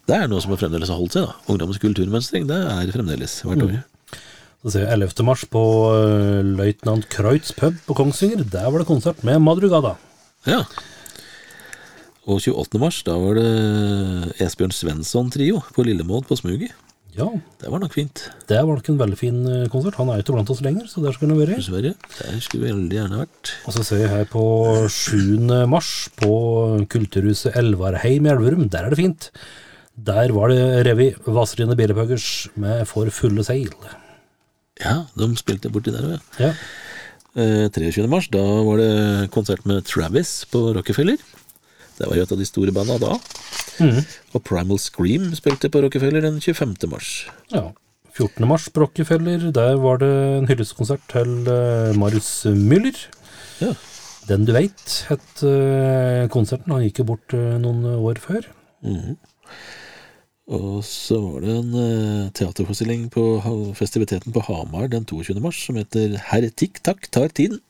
Det er noe som fremdeles har holdt seg, da. Ungdommens kulturmønstring, det er fremdeles hvert år. Så ser vi 11. mars på uh, Løytnant Kreutz pub på Kongsvinger. Der var det konsert med Madrugada. Ja. Og 28. mars, da var det Esbjørn Svensson-trio på Lillemål på Smuget. Ja, Det var nok fint. det var nok en veldig fin eh, konsert. Han er jo ikke blant oss lenger, så der skulle han vært. Dessverre. Der skulle vi veldig gjerne vært. Og så ser vi her på 7. mars på Kulturhuset Elvarheim i Elverum. Der er det fint. Der var det revy Vazelina Billephuggers med For fulle seil. Ja, de spilte borti der òg, ja. Ja. Eh, 23. mars, da var det konsert med Travis på Rockefeller. Det var jo et av de store banda da. Mm. Og Primal Scream spilte på Rockefeller den 25. mars. ja. 14. mars på Rockefeller. Der var det en hyllestkonsert til eh, Marius Müller. Ja. Den du veit, het eh, konserten. Han gikk jo bort eh, noen år før. Og så var det en eh, teaterforestilling på festiviteten på Hamar den 22. mars som heter Herr Tikk Takk tar tiden.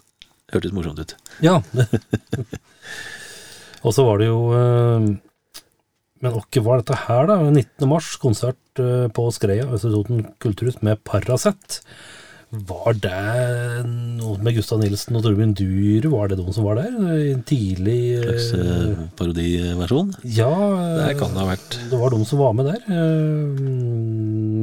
Hørtes morsomt ut. Ja. og så var det jo eh, Men åkke var dette her, da? 19. mars, konsert eh, på Skreia, Østre Toten kulturhus, med Paracet. Var det noe med Gustav Nilsen og Torbjørn Duru? Var det noen som var der? En tidlig eh, Slags eh, parodiversjon. Ja, Det kan det ha vært. det var de som var med der.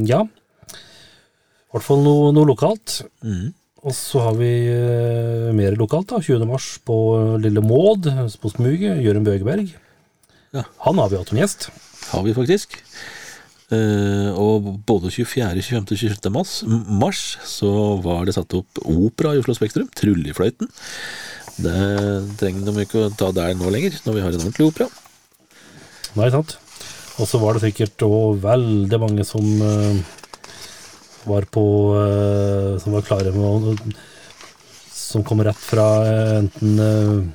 Ja. I hvert fall noe, noe lokalt. Mhm. Og så har vi eh, mer lokalt, da. 20. mars på Lille Maud på Smuget. Jørund Bøgeberg. Ja. Han har vi hatt som gjest. Har vi faktisk. Eh, og både 24., 25. og 26. Mars, mars så var det satt opp opera i Oslo Spektrum. Trullefløyten. Det trenger de ikke å ta der nå lenger, når vi har en ordentlig opera. Nei, sant. Og så var det sikkert òg veldig mange som eh, var på eh, Som var klare med å Som kom rett fra eh, enten uh,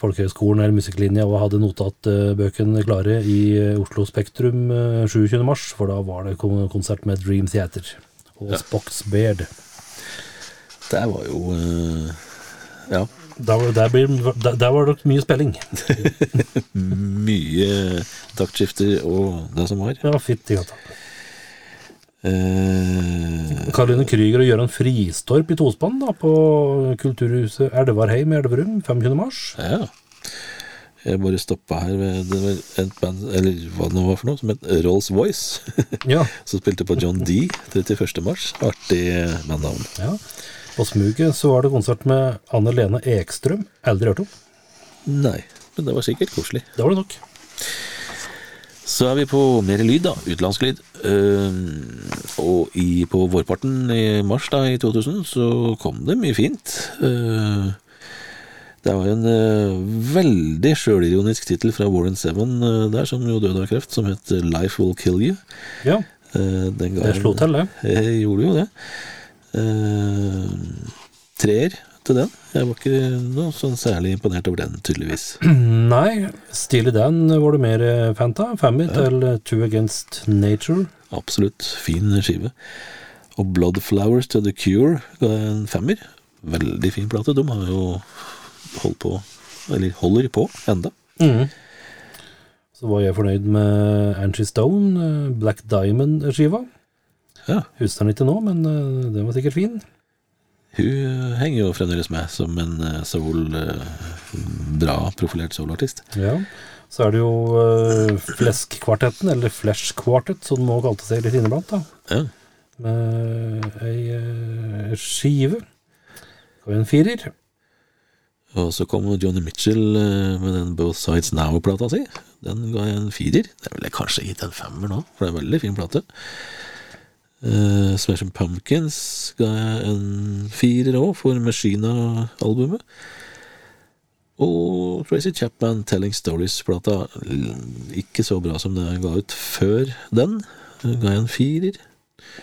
Folkehøgskolen eller musikklinja og hadde notatbøkene klare i eh, Oslo Spektrum eh, 27. mars, for da var det kon- konsert med Dream Theater og Spox Beard. Det var jo eh, Ja, Der, var- der, blir, der, der var det mye spilling. mye taktskifter og det som var. Ja, fytti katta. Eh, Karoline Krüger og Gøran Fristorp i tospann da, på Kulturhuset Elvarheim i Elverum 25. mars. ja. Jeg bare stoppa her ved det var et band, eller hva det var for noe, som het Rolls Voice. Ja, som spilte på John D 31. mars. Artig bandnavn. ja. På Smuget så var det konsert med Anne Lene Ekstrøm. Aldri hørt om. Nei, men det var sikkert koselig. Det var det nok. Så er vi på mer lyd, da. Utenlandsk lyd. Uh, og i, på vårparten i mars da, i 2000 så kom det mye fint. Uh, det var en uh, veldig sjølironisk tittel fra Warren Seven der, som jo døde av kreft, som het 'Life Will Kill You'. Ja, den ga det slo til, det. Jeg gjorde jo det. Treer til den. Jeg var ikke noe sånn særlig imponert over den, tydeligvis. Nei, stilig den var det mer eh, fan av. Family til eh, Two Against Nature. Absolutt fin skive. Og Blood Flowers to the Cure ga en femmer. Veldig fin plate. De har jo holdt på, eller holder på, enda. Så var jeg fornøyd med Angie Stone, eh, Black Diamond-skiva. Ja, Husker den ikke nå, men eh, den var sikkert fin. Hun eh, henger jo fremdeles med som en eh, soul, eh, bra profilert soulartist. Ja. Så er det jo uh, Flesk-kvartetten, eller Flesh Quartet, som nå kalte seg litt inniblant, da. Ja. Med ei uh, skive. Og en firer. Og så kom Johnny Mitchell eh, med den Both Sides Now-plata si. Den ga jeg en firer. Det ville kanskje gitt en femmer nå, for det er en veldig fin plate. Uh, Smashing Pumpkins ga jeg en firer òg, for Machina-albumet. Og Tracy Chapman Telling Stories-plata, ikke så bra som det jeg ga ut før den. Uh, Ga jeg en firer.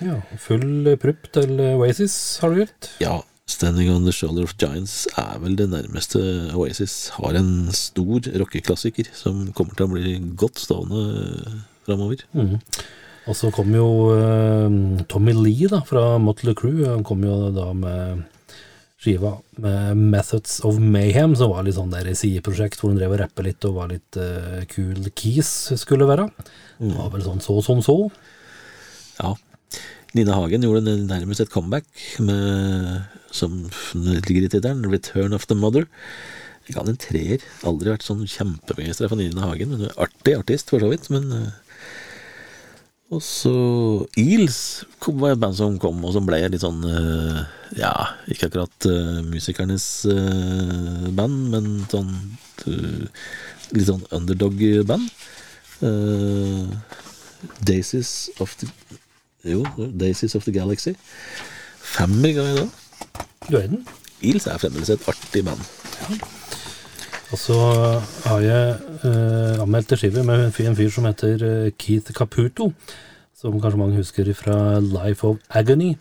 Ja, full prupp til Oasis har du gjort. Ja, Standing on the Shoulder of Giants er vel det nærmeste Oasis har en stor rockeklassiker som kommer til å bli godt stående framover. Mhm. Og så kom jo uh, Tommy Lee da, fra Motley Crew. Han kom jo da med skiva med Methods of Mayhem, som var litt sånn der sideprosjekt hvor han drev og rappe litt og var litt uh, cool keys, skulle være. Det var vel sånn så som så. Ja. Nina Hagen gjorde nærmest et comeback med, som ligger i tittelen, 'Return of the Mother'. Jeg ga den en treer. Aldri vært sånn kjempebegeistra for Nina Hagen. Hun er artig artist, for så vidt, men eh, Og så Eels var et band som kom, og som ble litt sånn eh, Ja, ikke akkurat uh, musikernes uh, band, men sånn uh, Litt sånn underdog-band. Daisies of the Jo, Daisies of the Galaxy. Femmer ganger da. Du er den. Eels er fremdeles et artig band. Og så har jeg eh, anmeldt en skive med en fyr, en fyr som heter eh, Keith Caputo. Som kanskje mange husker fra Life of Agony.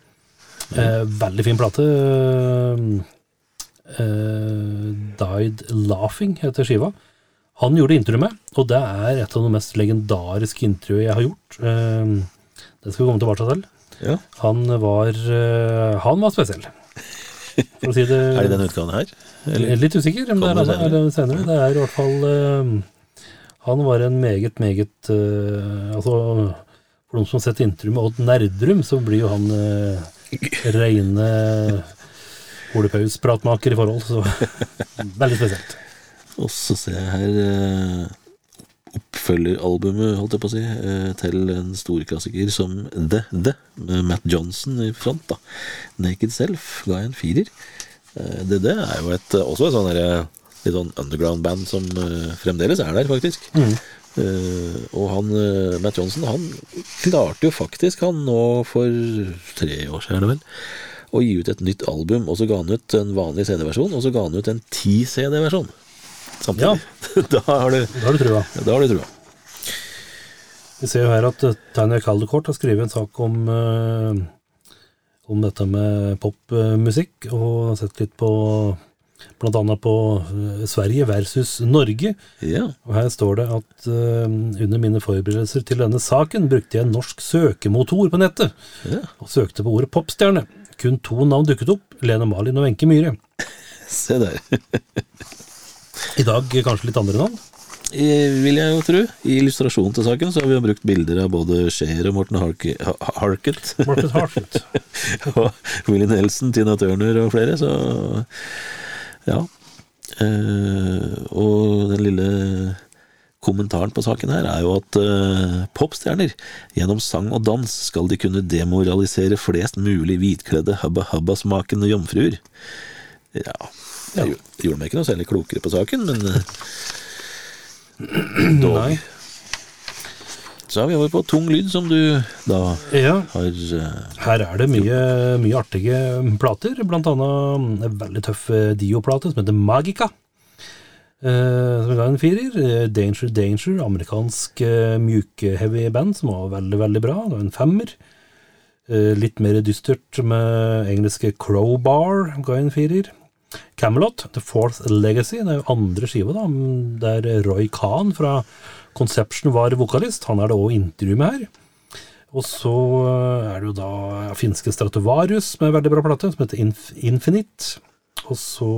Eh, veldig fin plate. Eh, Died Laughing heter skiva. Han gjorde introet med, og det er et av de mest legendariske intervjuet jeg har gjort. Eh, det skal vi komme tilbake til. Ja. Han var, eh, han var spesiell. For å si det Er det den utgaven her? jeg er litt usikker men det er det senere. Det er i hvert fall uh, Han var en meget, meget uh, Altså, for noen som har sett intervju med Odd Nerdrum, så blir jo han uh, reine holepaus-pratmaker i forhold, så veldig spesielt. Og så ser jeg her eh, oppfølgeralbumet, holdt jeg på å si, eh, til en storklassiker som The The, med Matt Johnson i front. da. Naked Self ga jeg en firer. Eh, The The er jo et, også et sånn litt sånn underground-band som eh, fremdeles er der, faktisk. Eh, og han, Matt Johnson, han klarte jo faktisk, han nå for tre år siden, er det vel, å gi ut et nytt album, og så ga han ut en vanlig CD-versjon, og så ga han ut en 10-CD-versjon. Samtidig. da har du, Da har du trua. da har du trua. Vi ser jo her at Tanya Tanja Kaldekort har skrevet en sak om, eh, om dette med popmusikk, og sett litt på blant annet på eh, Sverige versus Norge. Ja. Og her står det at eh, under mine forberedelser til denne saken brukte jeg en norsk søkemotor på nettet, ja. og søkte på ordet popstjerne. Kun to navn dukket opp, Lene Malin og Wenche Myhre. Se der. I dag kanskje litt andre navn. I- Vil jeg jo tro. I illustrasjonen til saken så har vi jo brukt bilder av både Scheer og Morten Harke, Morten Harket. Og Willy Nelson, Tina Turner og flere, så ja. Eh, og den lille kommentaren på saken her er jo at eh, popstjerner gjennom sang og dans skal de kunne demoralisere flest mulig hvitkledde hubba-hubba-smakende jomfruer. Ja, det ja. gjorde meg ikke noe særlig klokere på saken, men eh, dog. Nei. Så er vi over på tung lyd, som du da Ja, har uh, her er det mye, mye artige plater, blant annet en veldig tøff eh, Dio-plate som heter Magica. Uh, som ga en firer. Danger Danger, amerikansk uh, mjuke-heavy band som var veldig, veldig bra. Det var en femmer. Uh, litt mer dystert med engelske Crowbar, ga en firer. Camelot, The Fourth Legacy, det er jo andre skiva, da, der Roy Khan fra Conception var vokalist. Han er det òg intervju med her. Og så er det jo da finske Stratovarius med en veldig bra plate, som heter Inf Infinite. Og så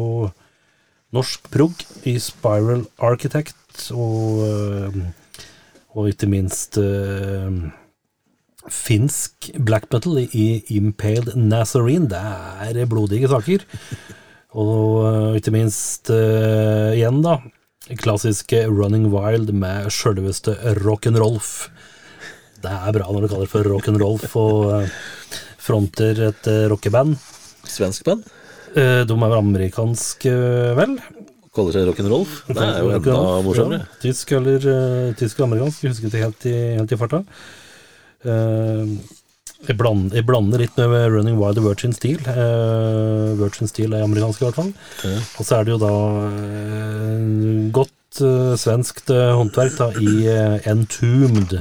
norsk prog i Spiral Architect, og, øh, og ikke minst øh, finsk black metal i Impaled Nazarene. Det er blodige saker. Og øh, ikke minst uh, igjen, da, klassiske Running Wild med sjølveste Rock'n'Rolf. Det er bra når du kaller det for Rock'n'Rolf og øh, fronter et rockeband. svensk band. Uh, De er vel amerikanske, vel. kaller seg rock'n'roll. Det er jo enda morsommere. Ja, tysk eller uh, tysk eller amerikansk, jeg husker ikke helt i, helt i farta. Eh, jeg, blander, jeg blander litt med Running Wild og Virgin Steel. Eh, Virgin Steel er amerikansk, i hvert fall. Og så er det jo da eh, godt uh, svenskt eh, håndverk da, i eh, Entombed.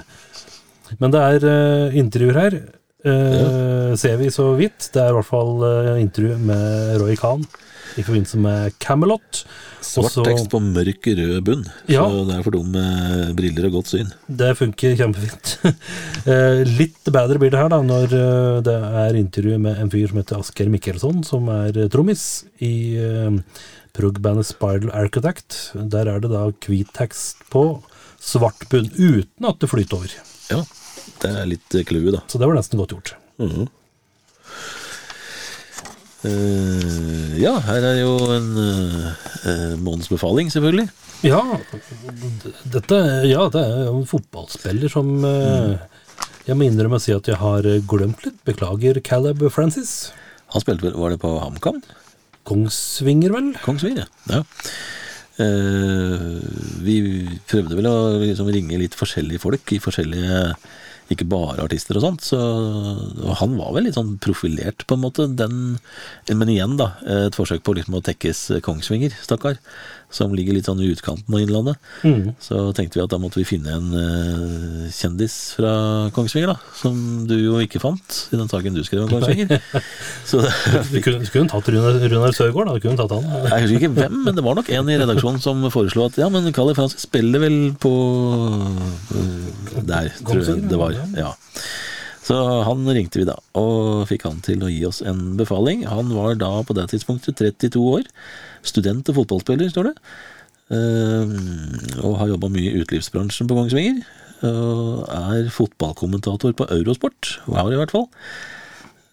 Men det er eh, intervjuer her. Eh, Ser vi så vidt. Det er i hvert fall uh, intervju med Roy Khan i forbindelse med Camelot. Svart Også- tekst på mørk rød bunn, Ja. så det er for dumme briller og godt syn. Det funker kjempefint. uh, Litt bedre blir det her da når eh, det er intervju med en fyr som heter Asker Mikkelsson, som er eh, trommis i eh, prog-bandet Spiral Architect. Der er det da hvit tekst på svart bunn, uten at det flyter over. Ja, det er litt eh, clouet, da. Så det var nesten godt gjort. Eh, ja, her er jo en uh, måneds befaling, selvfølgelig. Ja, dette Ja, det er jo en fotballspiller som eh, Jeg må innrømme å si at jeg har glemt litt. Beklager, Caleb Francis. Han spilte vel, var det på HamKam? Kongsvinger, vel? Kongsvinger, ja. Uh, vi prøvde vel å liksom ringe litt forskjellige folk i forskjellige Ikke bare artister og sånt. Så han var vel litt sånn profilert, på en måte. Den, men igjen, da. Et forsøk på liksom å tekkes Kongsvinger, stakkar. Som ligger litt sånn i utkanten av Innlandet. Mm. Så tenkte vi at da måtte vi finne en uh, kjendis fra Kongsvinger, da. Som du jo ikke fant i den saken du skrev om Kongsvinger. Så Du kunne, du kunne tatt Runar, Runar Sørgaard, da. Du kunne tatt han. Jeg husker ikke hvem, men det var nok en i redaksjonen som foreslo at ja, men Kalle Francis spiller vel på uh, Der, tror jeg det var. Ja. Så han ringte vi da, og fikk han til å gi oss en befaling. Han var da på det tidspunktet 32 år. Student og fotballspiller, står det. Uh, og har jobba mye i utelivsbransjen på Kongsvinger. Og er fotballkommentator på Eurosport. Var i hvert fall.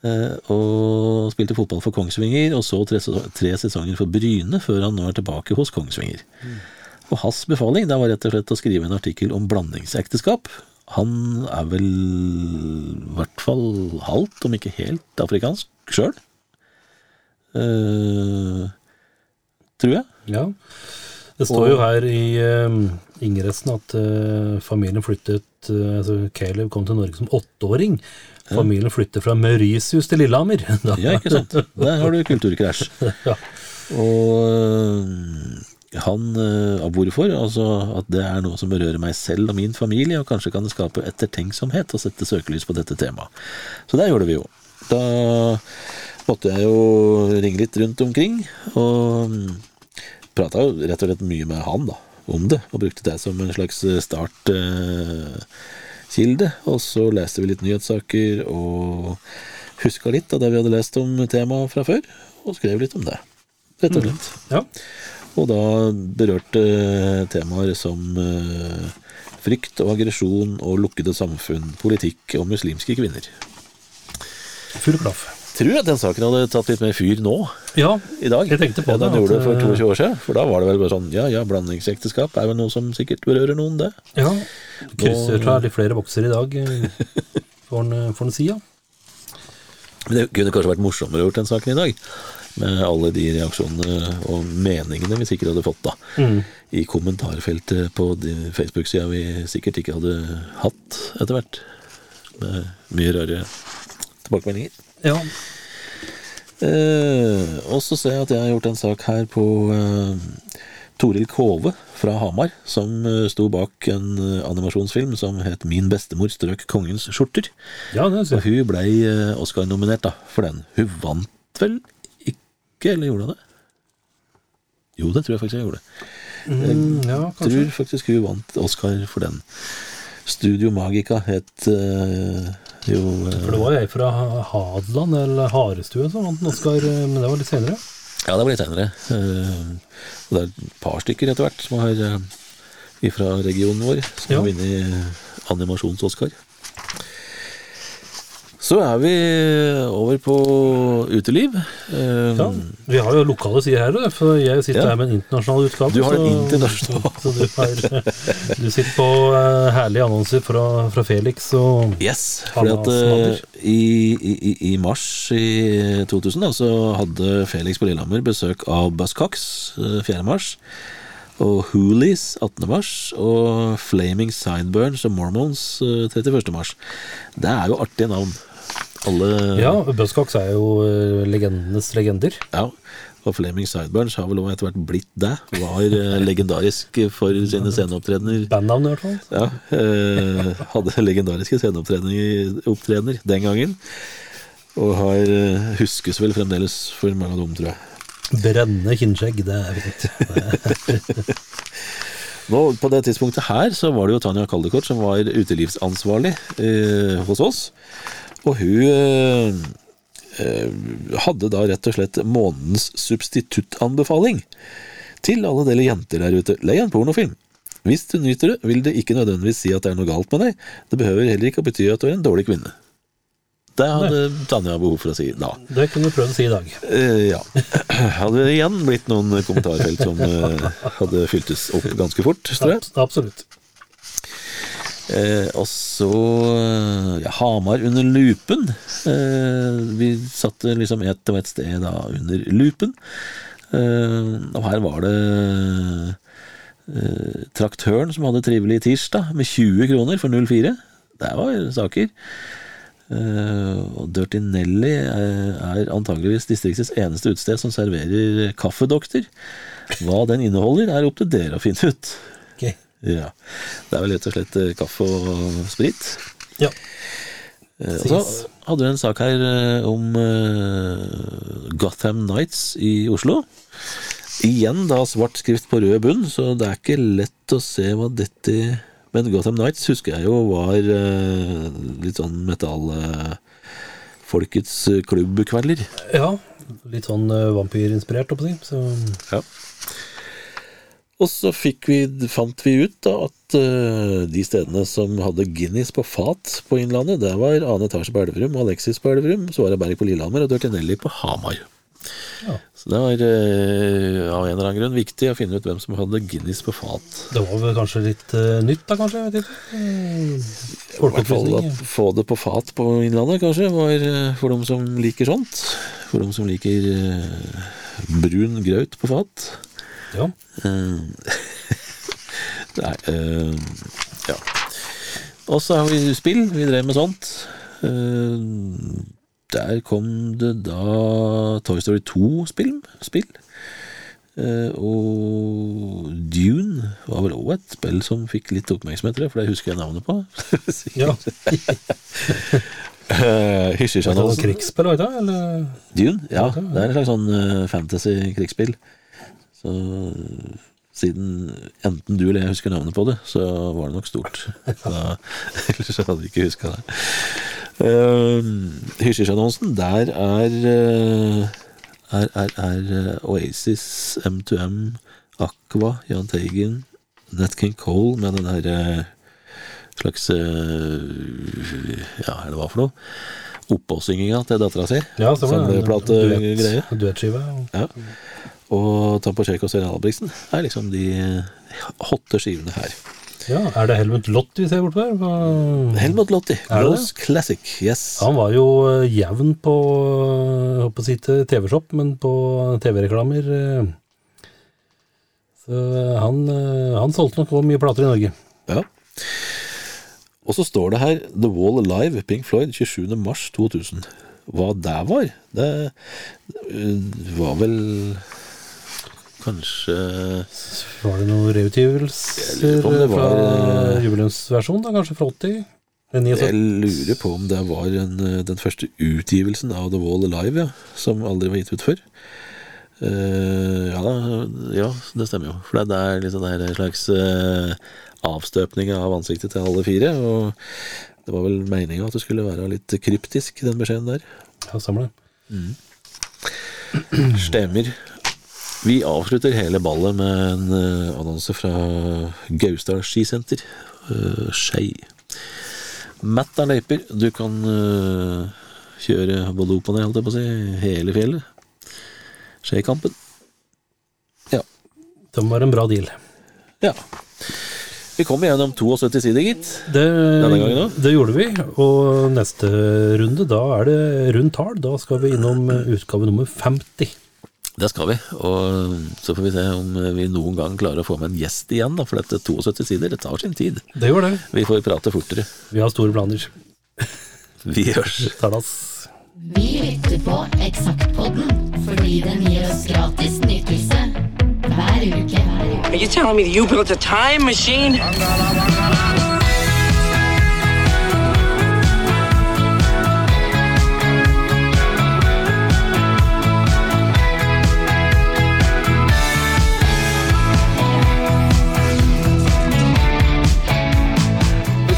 Uh, og spilte fotball for Kongsvinger, og så tre, tre sesonger for Bryne, før han nå er tilbake hos Kongsvinger. Og hans befaling det var rett og slett å skrive en artikkel om blandingsekteskap. Han er vel i hvert fall halvt, om ikke helt, afrikansk sjøl. Eh, tror jeg. Ja. Det står jo her i um, ingressen at uh, familien flyttet uh, altså Caleb kom til Norge som åtteåring. Familien flyttet fra Mauritius til Lillehammer. Ja, ikke sant? Der har du kulturkrasj. Ja. Og uh, han øh, Hvorfor? Altså at det er noe som berører meg selv og min familie, og kanskje kan det skape ettertenksomhet å sette søkelys på dette temaet. Så det gjorde vi jo. Da måtte jeg jo ringe litt rundt omkring, og prata jo rett og slett mye med han da, om det, og brukte det som en slags startkilde. og så leste vi litt nyhetssaker, og huska litt av det vi hadde lest om temaet fra før, og skrev litt om det. Rett og slett. Ja. Og da berørte temaer som eh, frykt og aggresjon og lukkede samfunn, politikk og muslimske kvinner. Full klaff. Tror at den saken hadde tatt litt mer fyr nå, Ja, i dag, Jeg tenkte på enn den det, gjorde det for eh, 22 år siden. For da var det vel bare sånn ja ja, blandingsekteskap er vel noe som sikkert berører noen, det. ja. Krysser tar litt flere bokser i dag, eh, får en, si, ja. Det kunne kanskje vært morsommere gjort den saken i dag. Med alle de reaksjonene og meningene vi sikkert hadde fått da. Mm. I kommentarfeltet på Facebook-sida vi sikkert ikke hadde hatt etter hvert. Med mye rare tilbakemeldinger. Ja. Eh, og så ser jeg at jeg har gjort en sak her på eh, Toril Kove fra Hamar, som eh, sto bak en eh, animasjonsfilm som het Min bestemor strøk kongens skjorter. ja, det Og ser jeg. hun ble eh, Oscar-nominert da, for den. Hun vant vel ikke, eller gjorde hun det? Jo, det tror jeg faktisk jeg gjorde. Mm, ja, kanskje. Tror faktisk hun vant Oscar for den. Studio Magica het eh, jo eh, For det var ei fra Hadeland, eller Harestue, som vant en Oscar, eh, men det var litt senere. Ja, det var litt senere. Eh, og det er et par stykker etter hvert som har fra regionen vår som Ja. har vunnet animasjons-Oscar. Så er vi over på uteliv. Um, Ja, vi har jo lokale sider her, for jeg sitter Ja. her med en internasjonal utgave. Du har en internasjonal. Så, du, har, du sitter på uh, herlige annonser fra, fra Felix og Yes, fordi at eh, i, i, i- mars i 2000 da, så hadde Felix på Lillehammer besøk av Buzzcocks eh, 4. mars. Og Hoolies 18. mars. Og Flaming Sideburns og Mormons eh, 31. mars. Det er jo artige navn. Alle Ja, Buzzcocks er jo eh, legendenes legender. Ja, og Flaming Sideburns har vel òg etter hvert blitt det. Var eh, legendarisk for sine sceneopptredener. Bandnavn, i hvert fall. Ja, eh, hadde legendariske sceneopptredener opptredener den gangen. Og har, eh, huskes vel fremdeles for mange av dem, tror jeg. Brennende kinnskjegg, det er fint. Nå, På det tidspunktet her så var det jo Tanja Kaldekort som var utelivsansvarlig eh, hos oss. Og hun eh, hadde da rett og slett månedens substituttanbefaling til alle dere jenter der ute. Lei en pornofilm. Hvis du nyter det, vil det ikke nødvendigvis si at det er noe galt med deg. Det behøver heller ikke å bety at du er en dårlig kvinne. Det hadde Tanja behov for å si da. Det kunne du prøvd å si i dag. Eh, ja. Hadde det igjen blitt noen kommentarfelt som eh, hadde fyltes opp ganske fort, tror jeg. Absolutt. Eh, og så ja, Hamar under lupen. Eh, vi satt liksom ett og ett sted da under lupen. Eh, og her var det eh, traktøren som hadde trivelig tirsdag med 20 kroner for 04. Det var saker. Eh, og Dirty Nelly er, antageligvis distriktets eneste utested som serverer kaffedoktor. Hva den inneholder, er opp til dere å finne ut. Ja. Det er vel rett og slett eh, kaffe og sprit. Ja. Eh, Og så hadde du en sak her eh, om Gotham Nights i Oslo. Igjen da svart skrift på rød bunn, så det er ikke lett å se hva dette Men Gotham Nights husker jeg jo var litt sånn metall... Folkets eh, klubbkvelder. ja. Litt sånn vampyrinspirert, holdt jeg på å si. Ja. Og så vi, fant vi ut da at uh, de stedene som hadde Guinness på fat på Innlandet, det var Ane Etasje på Elverum, Alexis på Elverum, Svara Berg på Lillehammer og Dirtinelli på Hamar. Ja. Så det var uh, av en eller annen grunn viktig å finne ut hvem som hadde Guinness på fat. det var vel kanskje litt uh, nytt, da, kanskje? Jeg vet ikke. I hvert fall å få det på fat på Innlandet, kanskje, var uh, for dem som liker sånt. For dem som liker brun graut på fat. Ja. Eh, Nei eh, Ja. Og så har vi spill. Vi drev med sånt. Eh, der kom det da Toy Story 2-spill. Spill. Og Dune var vel òg et spill som fikk litt oppmerksomhet, for det husker jeg navnet på. ja. Det noe Hysjesjanelsen. krigsspill, ikke du? Dune? Ja, det er en slags sånn fantasy-krigsspill. Så siden enten du eller jeg husker navnet på det, så var det nok stort. Da, ellers så hadde vi ikke huska det. Uh, Hysjisjannonsen, der er, eh, er, er, er eh, Oasis, M2M, Aqua, Jahn Teigen, Nat King Cole med den derre slags Ja, Ja, hva er for noe? Oppåsynginga til dattera si. Ja. Samleplategreie. Duett- Duettskive. ja. Og Tampochek og Serena Albrigtsen er liksom de hotte skivene her. Ja, Er det Helmut Lott vi ser bortpå her? Hva- Helmut Lotti, Rose Classic. Yes. Han var jo eh, jevn på eh, jeg håper å si til TV-shop, men på TV-reklamer eh. Så eh, han, eh, han solgte nok også mye plater i Norge. Ja. Og så står det her The Wall Alive, Pink Floyd, 27. mars 2000. Hva det var? Det var vel kanskje Var det noen reutgivelser det var, fra eh, jubileumsversjonen, da, kanskje fra 80? Jeg lurer på om det var en, øh, den første utgivelsen av The Wall Alive, ja, som aldri var gitt ut før. Uh, ja, da, ja, det stemmer jo. For det er liksom er en slags uh, avstøpning av ansiktet til alle fire. Og det var vel meninga at det skulle være litt kryptisk, den beskjeden der. Ja, stemmer det. Stemmer. Vi avslutter hele ballet med en eh, annonse fra Gausdal skisenter. Uh, Skei. Matt er løyper. Du kan uh, kjøre både opp og ned, holdt jeg på å si, hele fjellet. Skeikampen. Ja. Det var en bra deal. ja. Vi kom gjennom 72 sider, gitt. Det, Denne gangen òg. det gjorde vi, og neste runde, da er det rundt tall. Da skal vi innom utgave nummer 50. Det skal vi, og så får vi se om vi noen gang klarer å få med en gjest igjen, da, for dette 72 sider, det tar sin tid. Det gjør det. Vi får prate fortere. Vi har store planer. Vi hørs. Tadas. Vi lytter på Eksaktpodden fordi den gir oss gratis nytelse hver uke. Hver uke. Are you telling me you built a time machine?